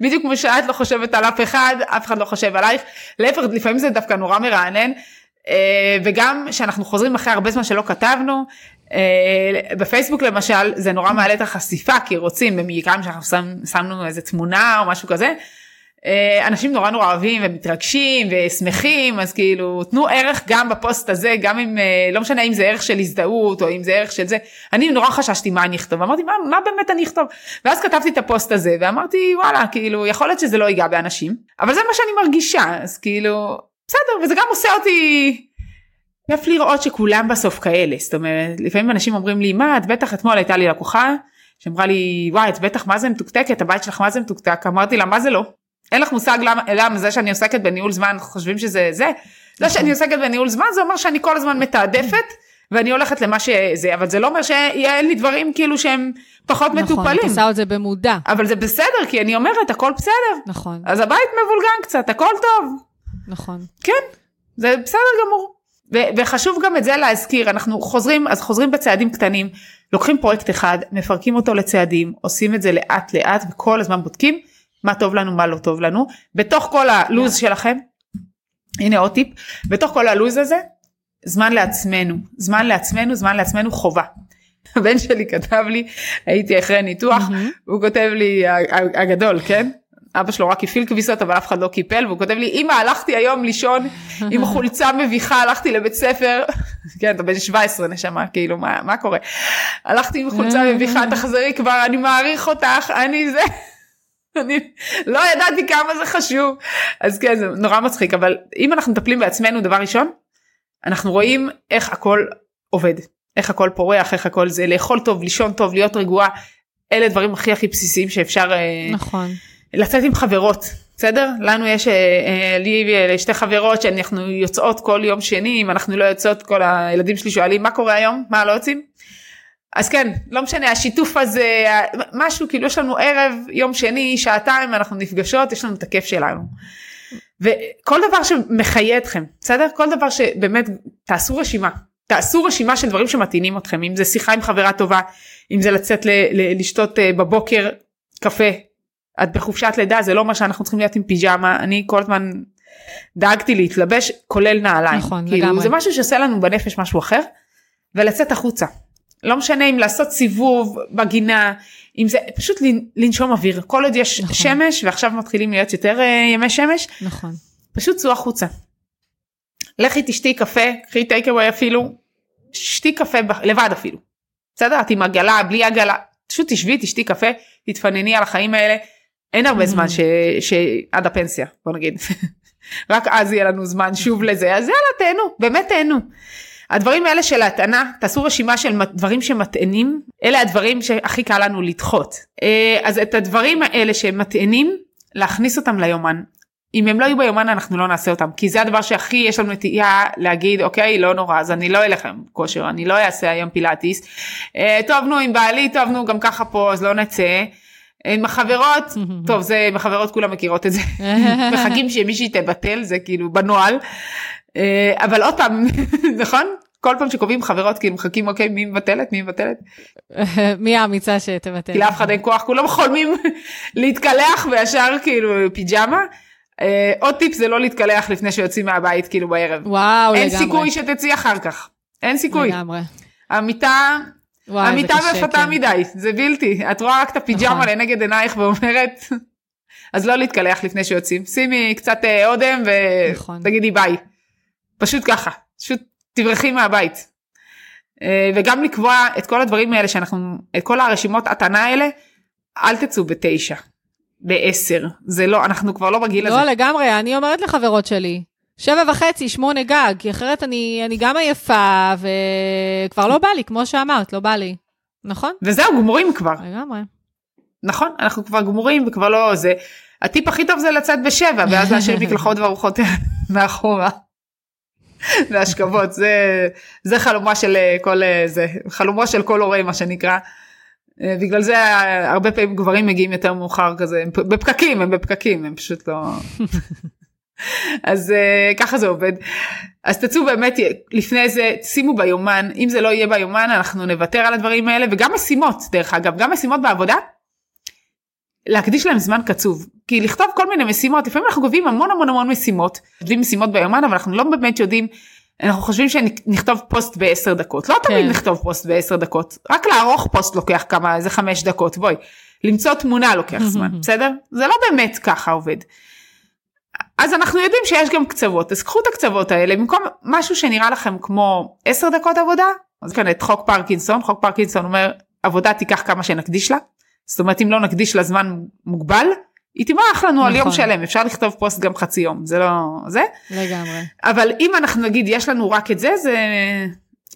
בדיוק כמו שאת לא חושבת על אף אחד אף אחד לא חושב עלייך להפך לפעמים זה דווקא נורא מרענן אה, וגם שאנחנו חוזרים אחרי הרבה זמן שלא כתבנו אה, בפייסבוק למשל זה נורא מעלה את החשיפה כי רוצים במקרה שאנחנו שמנו איזה תמונה או משהו כזה. אה, אנשים נורא נורא אוהבים ומתרגשים ושמחים אז כאילו תנו ערך גם בפוסט הזה גם אם אה, לא משנה אם זה ערך של הזדהות או אם זה ערך של זה. אני נורא חששתי מה אני אכתוב אמרתי מה, מה באמת אני אכתוב? ואז כתבתי את הפוסט הזה ואמרתי וואלה כאילו יכול להיות שזה לא ייגע באנשים אבל זה מה שאני מרגישה. אז כאילו בסדר וזה גם עושה אותי כיף לראות שכולם בסוף כאלה. זאת אומרת לפעמים אנשים אומרים לי מה את בטח אתמול הייתה לי לקוחה שאמרה לי וואי את בטח מה זה מתוקתקת הבית שלך מה זה מתוקתק? אמרתי לה מה זה לא אין לך מושג למה, למה זה שאני עוסקת בניהול זמן חושבים שזה זה? זה שאני עוסקת בניהול זמן זה אומר שאני כל הזמן מתעדפת ואני הולכת למה שזה אבל זה לא אומר שאין לי דברים כאילו שהם פחות נכון, את מטופלים עושה את זה במודע. אבל זה בסדר כי אני אומרת הכל בסדר. נכון, אז הבית מבולגן קצת הכל טוב. נכון. כן, זה בסדר גמור. ו- וחשוב גם את זה להזכיר, אנחנו חוזרים, אז חוזרים בצעדים קטנים, לוקחים פרויקט אחד, מפרקים אותו לצעדים, עושים את זה לאט לאט וכל הזמן בודקים מה טוב לנו, מה לא טוב לנו. בתוך כל הלו"ז שלכם, הנה עוד טיפ, בתוך כל הלו"ז הזה, זמן לעצמנו, זמן לעצמנו, זמן לעצמנו חובה. (laughs) הבן שלי כתב לי, הייתי אחרי ניתוח, מהמם. הוא כותב לי, הגדול, כן? אבא שלו רק הפעיל כביסות אבל אף אחד לא קיפל והוא כותב לי אמא הלכתי היום לישון עם (laughs) חולצה מביכה הלכתי לבית ספר (laughs) כן אתה בן 17 נשמה כאילו מה, מה קורה הלכתי עם חולצה מביכה תחזרי כבר אני מעריך אותך אני זה אני לא ידעתי כמה זה חשוב. אז כן זה נורא מצחיק אבל אם אנחנו מטפלים בעצמנו דבר ראשון אנחנו רואים איך הכל עובד איך הכל פורח איך הכל זה לאכול טוב לישון טוב להיות רגועה. אלה דברים הכי הכי בסיסיים שאפשר אה, נכון. לצאת עם חברות בסדר? לנו יש אה, אה, לי אה, שתי חברות שאנחנו יוצאות כל יום שני אם אנחנו לא יוצאות כל הילדים שלי שואלים מה קורה היום? מה לא יוצאים אז כן, לא משנה, השיתוף הזה, משהו, כאילו יש לנו ערב, יום שני, שעתיים, אנחנו נפגשות, יש לנו את הכיף שלנו. וכל דבר שמחיה אתכם, בסדר? כל דבר שבאמת, תעשו רשימה. תעשו רשימה של דברים שמתאינים אתכם, אם זה שיחה עם חברה טובה, אם זה לצאת ל- ל- לשתות uh, בבוקר קפה. את בחופשת לידה, זה לא אומר שאנחנו צריכים להיות עם פיג'מה, אני כל הזמן דאגתי להתלבש, כולל נעליים. נכון, כאילו, לגמרי. זה משהו שעושה לנו בנפש משהו אחר, ולצאת החוצה. לא משנה אם לעשות סיבוב בגינה, אם זה פשוט לנשום אוויר, כל עוד יש נכון. שמש ועכשיו מתחילים להיות יותר uh, ימי שמש, נכון. פשוט צאו החוצה. לכי תשתי קפה, קחי טייק אווי אפילו, שתי קפה ב- לבד אפילו. בסדר? את עם עגלה, בלי עגלה, פשוט תשבי, תשתי קפה, תתפנני על החיים האלה. אין הרבה Mm. זמן ש... שעד הפנסיה, בוא נגיד. (laughs) רק אז יהיה לנו זמן שוב לזה, אז יאללה תהנו, באמת תהנו. הדברים האלה של ההטענה, תעשו רשימה של דברים שמטענים, אלה הדברים שהכי קל לנו לדחות. אה, אז את הדברים האלה שמטענים, להכניס אותם ליומן. אם הם לא יהיו ביומן אנחנו לא נעשה אותם כי זה הדבר שהכי יש לנו נטייה להגיד אוקיי לא נורא אז אני לא אלך עם כושר אני לא אעשה היום פילאטיס. אה, טוב נו עם בעלי טוב נו גם ככה פה אז לא נצא. עם החברות טוב זה עם החברות כולם מכירות את זה (laughs) מחכים שמישהי תבטל זה כאילו בנוהל. אה, אבל עוד פעם (laughs) נכון כל פעם שקובעים חברות כאילו מחכים אוקיי מי מבטלת מי מבטלת (laughs) מי האמיצה שתבטל? כי לאף אחד אין כוח כולם חולמים (laughs) להתקלח וישר כאילו פיג'מה. אה, עוד טיפ זה לא להתקלח לפני שיוצאים מהבית כאילו בערב. וואו, אין לגמרי. סיכוי שתצאי אחר כך. אין סיכוי. לגמרי. המיטה, וואי, המיטה מפתה כן. מדי, זה בלתי. את רואה רק את הפיג'מה נכון. לנגד עינייך ואומרת, אז לא להתקלח לפני שיוצאים. שימי קצת אה, אודם נכון. ותגידי ביי. פשוט ככה, פשוט תברחי מהבית. אה, וגם לקבוע את כל הדברים האלה שאנחנו, את כל הרשימות הטענה האלה, אל תצאו בתשע, בעשר. זה לא, אנחנו כבר לא בגיל הזה. לא, לגמרי, אני אומרת לחברות שלי, שבע וחצי, שמונה גג, כי אחרת אני, אני גם עייפה, וכבר לא בא לי, כמו שאמרת, לא בא לי. נכון? וזהו, גמורים כבר. לגמרי. נכון, אנחנו כבר גמורים וכבר לא זה. הטיפ הכי טוב זה לצאת בשבע ואז להשאיר מקלחות וארוחות (laughs) מאחורה. (laughs) והשכבות זה זה חלומה של אה, כל אה, זה חלומו של כל הורה מה שנקרא. אה, בגלל זה הרבה פעמים גברים מגיעים יותר מאוחר כזה הם בפקקים הם בפקקים הם פשוט לא. (laughs) אז ככה זה עובד. אז תצאו באמת לפני זה שימו ביומן אם זה לא יהיה ביומן אנחנו נוותר על הדברים האלה וגם משימות דרך אגב גם משימות בעבודה. להקדיש להם זמן קצוב. כי לכתוב כל מיני משימות לפעמים אנחנו קובעים המון המון המון משימות כותבים משימות ביומן אבל אנחנו לא באמת יודעים אנחנו חושבים שנכתוב פוסט בעשר דקות. לא תמיד כן. נכתוב פוסט בעשר דקות. רק לערוך פוסט לוקח כמה איזה חמש דקות. בואי למצוא תמונה לוקח זמן בסדר? זה לא באמת ככה עובד. אז אנחנו יודעים שיש גם קצוות אז קחו את הקצוות האלה. במקום משהו שנראה לכם כמו 10 דקות עבודה אז כאן את חוק פרקינסון. חוק פרקינסון אומר עבודה תיקח כמה שנקדיש לה זאת אומרת אם לא נקדיש לה זמן מוגבל היא תמרח לנו על יום נכון. שלם אפשר לכתוב פוסט גם חצי יום זה לא זה לגמרי. אבל אם אנחנו נגיד יש לנו רק את זה זה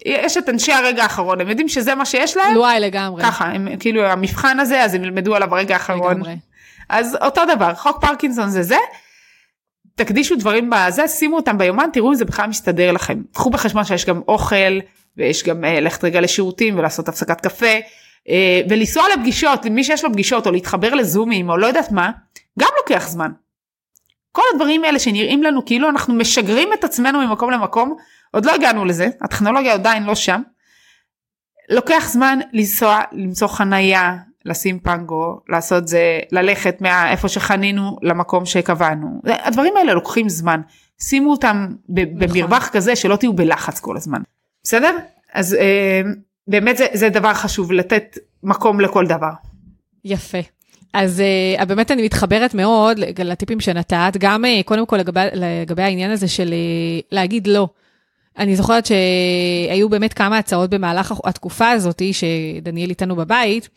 יש את אנשי הרגע האחרון הם יודעים שזה מה שיש להם וואי, לגמרי. ככה הם כאילו המבחן הזה אז הם ילמדו עליו ברגע האחרון לגמרי. אז אותו דבר חוק פרקינסון זה זה. תקדישו דברים בזה שימו אותם ביומן תראו אם זה בכלל מסתדר לכם קחו בחשבון שיש גם אוכל ויש גם אה, ללכת רגע לשירותים ולעשות הפסקת קפה ולנסוע לפגישות למי שיש לו פגישות או להתחבר לזומים או לא יודעת מה גם לוקח זמן. כל הדברים האלה שנראים לנו כאילו אנחנו משגרים את עצמנו ממקום למקום עוד לא הגענו לזה הטכנולוגיה עדיין לא שם. לוקח זמן לנסוע למצוא חנייה לשים פנגו לעשות זה ללכת מאיפה שחנינו למקום שקבענו הדברים האלה לוקחים זמן שימו אותם נכון. במרווח כזה שלא תהיו בלחץ כל הזמן בסדר אז אה, באמת זה, זה דבר חשוב לתת מקום לכל דבר. יפה. אז uh, באמת אני מתחברת מאוד לטיפים שנתת, גם uh, קודם כל לגבי, לגבי העניין הזה של uh, להגיד לא. אני זוכרת שהיו באמת כמה הצעות במהלך התקופה הזאת, שדניאל איתנו בבית,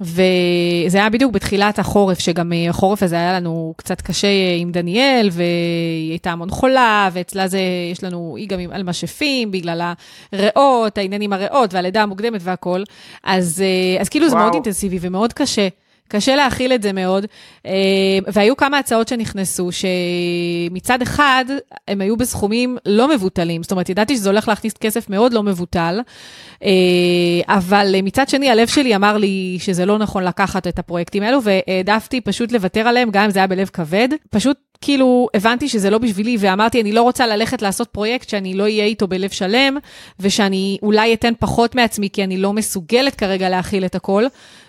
וזה היה בדיוק בתחילת החורף, שגם אה, החורף הזה היה לנו קצת קשה אה, עם דניאל, והיא הייתה המון חולה, ואצלה זה, יש לנו, היא גם עם על משאפים, בגלל הריאות, העניין עם הריאות, והלידה המוקדמת והכל. אז, אה, אז כאילו זה וואו. מאוד אינטנסיבי ומאוד קשה. קשה להכיל את זה מאוד. אה, והיו כמה הצעות שנכנסו, שמצד אחד, הם היו בסכומים לא מבוטלים. זאת אומרת, ידעתי שזה הולך להכניס כסף מאוד לא מבוטל, אה, אבל מצד שני, הלב שלי אמר לי שזה לא נכון לקחת את הפרויקטים האלו, והעדפתי פשוט לוותר עליהם, גם אם זה היה בלב כבד. פשוט כאילו הבנתי שזה לא בשבילי, ואמרתי, אני לא רוצה ללכת לעשות פרויקט שאני לא אהיה איתו בלב שלם, ושאני אולי אתן פחות מעצמי, כי אני לא מסוגלת כרגע להכיל את הכל.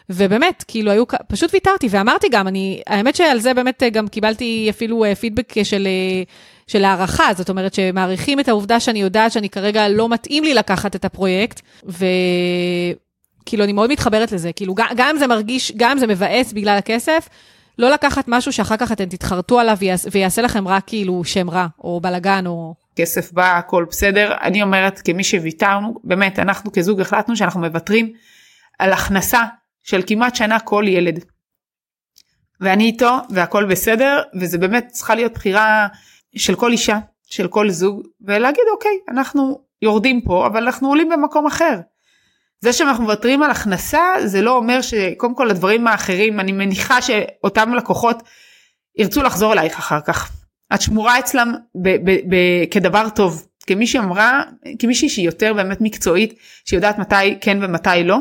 ובאמת, כאילו היו, פשוט ויתרתי, ואמרתי גם, אני, האמת שעל זה באמת גם קיבלתי אפילו פידבק אה, של... אה, של הערכה, זאת אומרת שמעריכים את העובדה שאני יודעת שאני כרגע לא מתאים לי לקחת את הפרויקט, וכאילו אני מאוד מתחברת לזה, כאילו גם זה מרגיש, גם זה מבאס בגלל הכסף, לא לקחת משהו שאחר כך אתם תתחרטו עליו ויעשה לכם רק כאילו שם רע, או בלאגן, או... כסף בא, הכל בסדר. אני אומרת, כמי שוויתרנו, באמת, אנחנו כזוג החלטנו שאנחנו מוותרים על הכנסה של כמעט שנה כל ילד. ואני איתו, והכל בסדר, וזה באמת צריכה להיות בחירה של כל אישה, של כל זוג, ולהגיד, אוקיי, אנחנו יורדים פה, אבל אנחנו עולים במקום אחר. זה שאנחנו מוותרים על הכנסה זה לא אומר שקודם כל הדברים האחרים אני מניחה שאותם לקוחות ירצו לחזור אלייך אחר כך. את שמורה אצלם ב- ב- ב- כדבר טוב כמישהי אמרה כמישהי שהיא יותר באמת מקצועית שיודעת מתי כן ומתי לא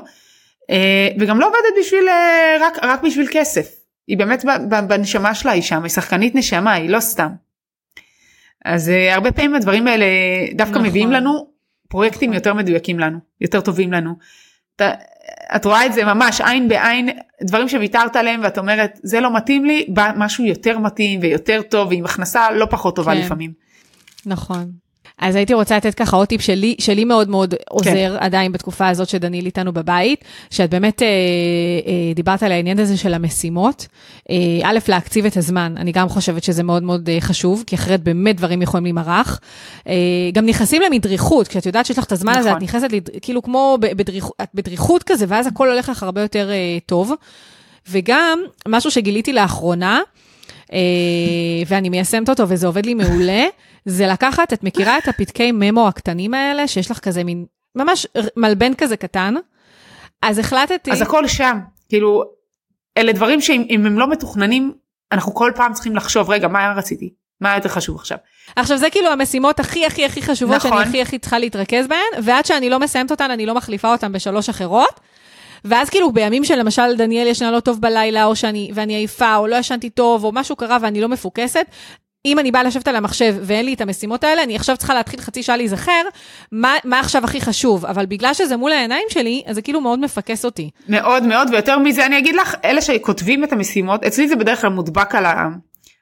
וגם לא עובדת בשביל אה, רק רק בשביל כסף היא באמת בנשמה שלה היא שם היא שחקנית נשמה היא לא סתם. אז אה, הרבה פעמים הדברים האלה דווקא נכון. מביאים לנו פרויקטים יותר מדויקים לנו, יותר טובים לנו. אתה, את רואה את זה ממש עין בעין, דברים שוויתרת עליהם ואת אומרת זה לא מתאים לי, בא משהו יותר מתאים ויותר טוב ועם הכנסה לא פחות טובה כן. לפעמים. נכון. אז הייתי רוצה לתת ככה עוד טיפ שלי, שלי מאוד מאוד עוזר כן. עדיין בתקופה הזאת שדניל איתנו בבית, שאת באמת אה, אה, דיברת על העניין הזה של המשימות. אה, א', להקציב את הזמן, אני גם חושבת שזה מאוד מאוד אה, חשוב, כי אחרת באמת דברים יכולים להימרח. אה, גם נכנסים למדריכות, כשאת יודעת שיש לך את הזמן נכון. הזה, את נכון. נכנסת לד... כאילו כמו בדריכות, את בדריכות כזה, ואז הכל הולך לך הרבה יותר אה, טוב. וגם משהו שגיליתי לאחרונה, אה, ואני מיישמת אותו וזה עובד לי מעולה, זה לקחת, את מכירה את הפתקי ממו הקטנים האלה, שיש לך כזה מין, ממש מלבן כזה קטן? אז החלטתי... אז הכל שם, כאילו, אלה דברים שאם הם לא מתוכננים, אנחנו כל פעם צריכים לחשוב, רגע, מה רציתי? מה יותר חשוב עכשיו? עכשיו זה כאילו המשימות הכי הכי הכי חשובות נכון. שאני הכי הכי צריכה להתרכז בהן, ועד שאני לא מסיימת אותן, אני לא מחליפה אותן בשלוש אחרות. ואז כאילו בימים שלמשל דניאל ישנה לא טוב בלילה, או שאני, ואני עייפה, או לא ישנתי טוב, או משהו קרה ואני לא מפוקסת, אם אני באה לשבת על המחשב ואין לי את המשימות האלה, אני עכשיו צריכה להתחיל חצי שעה להיזכר מה, מה עכשיו הכי חשוב, אבל בגלל שזה מול העיניים שלי, אז זה כאילו מאוד מפקס אותי. מאוד מאוד, ויותר מזה אני אגיד לך, אלה שכותבים את המשימות, אצלי זה בדרך כלל מודבק על, ה,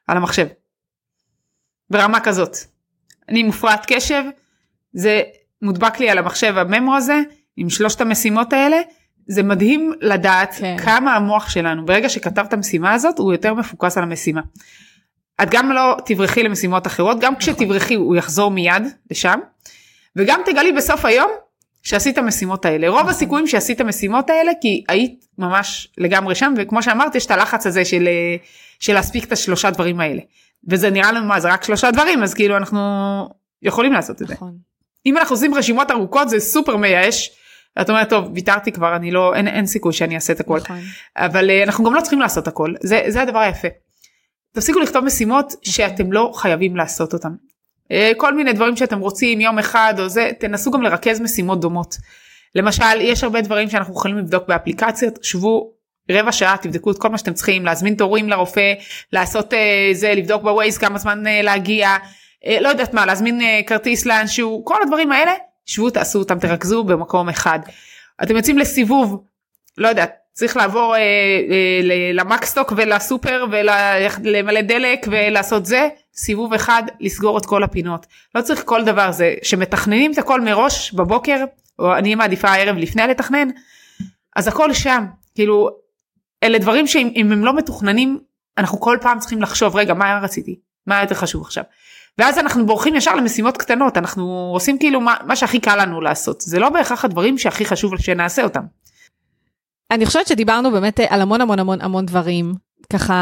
על המחשב. ברמה כזאת. אני מופרעת קשב, זה מודבק לי על המחשב הממו הזה, עם שלושת המשימות האלה, זה מדהים לדעת כן. כמה המוח שלנו, ברגע שכתב את המשימה הזאת, הוא יותר מפוקס על המשימה. את גם לא תברחי למשימות אחרות, גם נכון. כשתברחי הוא יחזור מיד לשם, וגם תגלי בסוף היום שעשית המשימות האלה. רוב נכון. הסיכויים שעשית המשימות האלה כי היית ממש לגמרי שם, וכמו שאמרת יש את הלחץ הזה של, של להספיק את השלושה דברים האלה. וזה נראה לנו מה זה רק שלושה דברים אז כאילו אנחנו יכולים לעשות את זה. נכון. אם אנחנו עושים רשימות ארוכות זה סופר מייאש. את אומרת טוב ויתרתי כבר אני לא אין, אין סיכוי שאני אעשה את הכל נכון. אבל uh, אנחנו גם לא צריכים לעשות הכל זה זה הדבר היפה. תפסיקו לכתוב משימות שאתם לא חייבים לעשות אותם. אה, כל מיני דברים שאתם רוצים יום אחד או זה תנסו גם לרכז משימות דומות. למשל יש הרבה דברים שאנחנו יכולים לבדוק באפליקציות שבו רבע שעה תבדקו את כל מה שאתם צריכים להזמין תורים לרופא לעשות אה, זה לבדוק בווייז כמה זמן אה, להגיע לא יודעת מה להזמין כרטיס לאנשהו כל הדברים האלה שבו תעשו אותם תרכזו במקום אחד. אתם יוצאים לסיבוב לא יודעת צריך לעבור אה, אה, למקסטוק ולסופר ולמלא דלק ולעשות זה סיבוב אחד לסגור את כל הפינות. לא צריך כל דבר זה שמתכננים את הכל מראש בבוקר או אני מעדיפה הערב לפני לתכנן אז הכל שם. כאילו אלה דברים שאם הם לא מתוכננים אנחנו כל פעם צריכים לחשוב רגע מה רציתי? מה יותר חשוב עכשיו? ואז אנחנו בורחים ישר למשימות קטנות. אנחנו עושים כאילו מה, מה שהכי קל לנו לעשות. זה לא בהכרח הדברים שהכי חשוב שנעשה אותם. אני חושבת שדיברנו באמת על המון המון המון המון דברים. ככה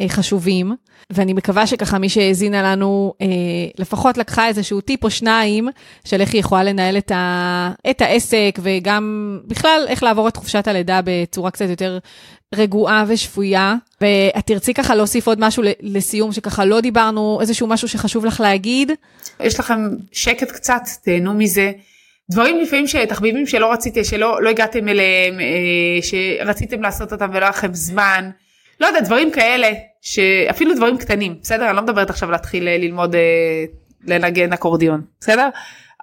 אה, חשובים, ואני מקווה שככה מי שהאזינה לנו, אה, לפחות לקחה איזשהו טיפ או שניים של איך היא יכולה לנהל את, ה, את העסק, וגם בכלל איך לעבור את חופשת הלידה בצורה קצת יותר רגועה ושפויה. ואת תרצי ככה להוסיף עוד משהו לסיום, שככה לא דיברנו, איזשהו משהו שחשוב לך להגיד? יש לכם שקט קצת, תהנו מזה. דברים לפעמים שתחביבים שלא רציתם, שלא לא הגעתם אליהם, אה, שרציתם לעשות אותם ולא היה לכם זמן. לא יודע, דברים כאלה, שאפילו דברים קטנים, בסדר? אני לא מדברת עכשיו להתחיל אה, ללמוד אה, לנגן אקורדיון, בסדר?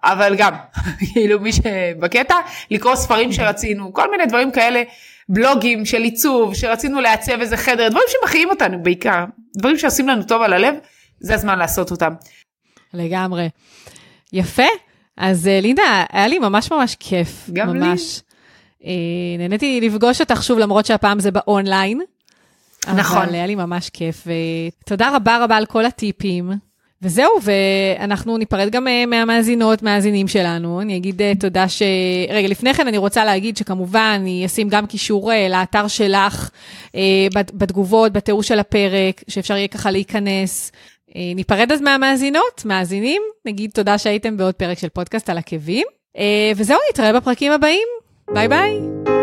אבל גם, (laughs) כאילו מי שבקטע, לקרוא ספרים שרצינו, כל מיני דברים כאלה, בלוגים של עיצוב, שרצינו לעצב איזה חדר, דברים שמחיים אותנו בעיקר, דברים שעושים לנו טוב על הלב, זה הזמן לעשות אותם. לגמרי. יפה. אז אה, לינדה, היה לי ממש ממש כיף. גם ממש. לי. אה, נהניתי לפגוש אותך שוב, למרות שהפעם זה באונליין. נכון. אבל היה לי ממש כיף, ותודה רבה רבה על כל הטיפים. וזהו, ואנחנו ניפרד גם אה, מהמאזינות, מהאזינים שלנו. אני אגיד תודה ש... רגע, לפני כן אני רוצה להגיד שכמובן, אני אשים גם קישור לאתר שלך, בתגובות, בתיאור של הפרק, שאפשר יהיה ככה להיכנס. אה, ניפרד אז מהמאזינות, מאזינים, נגיד תודה שהייתם בעוד פרק של פודקאסט על עקבים, אה, וזהו, נתראה בפרקים הבאים. ביי ביי.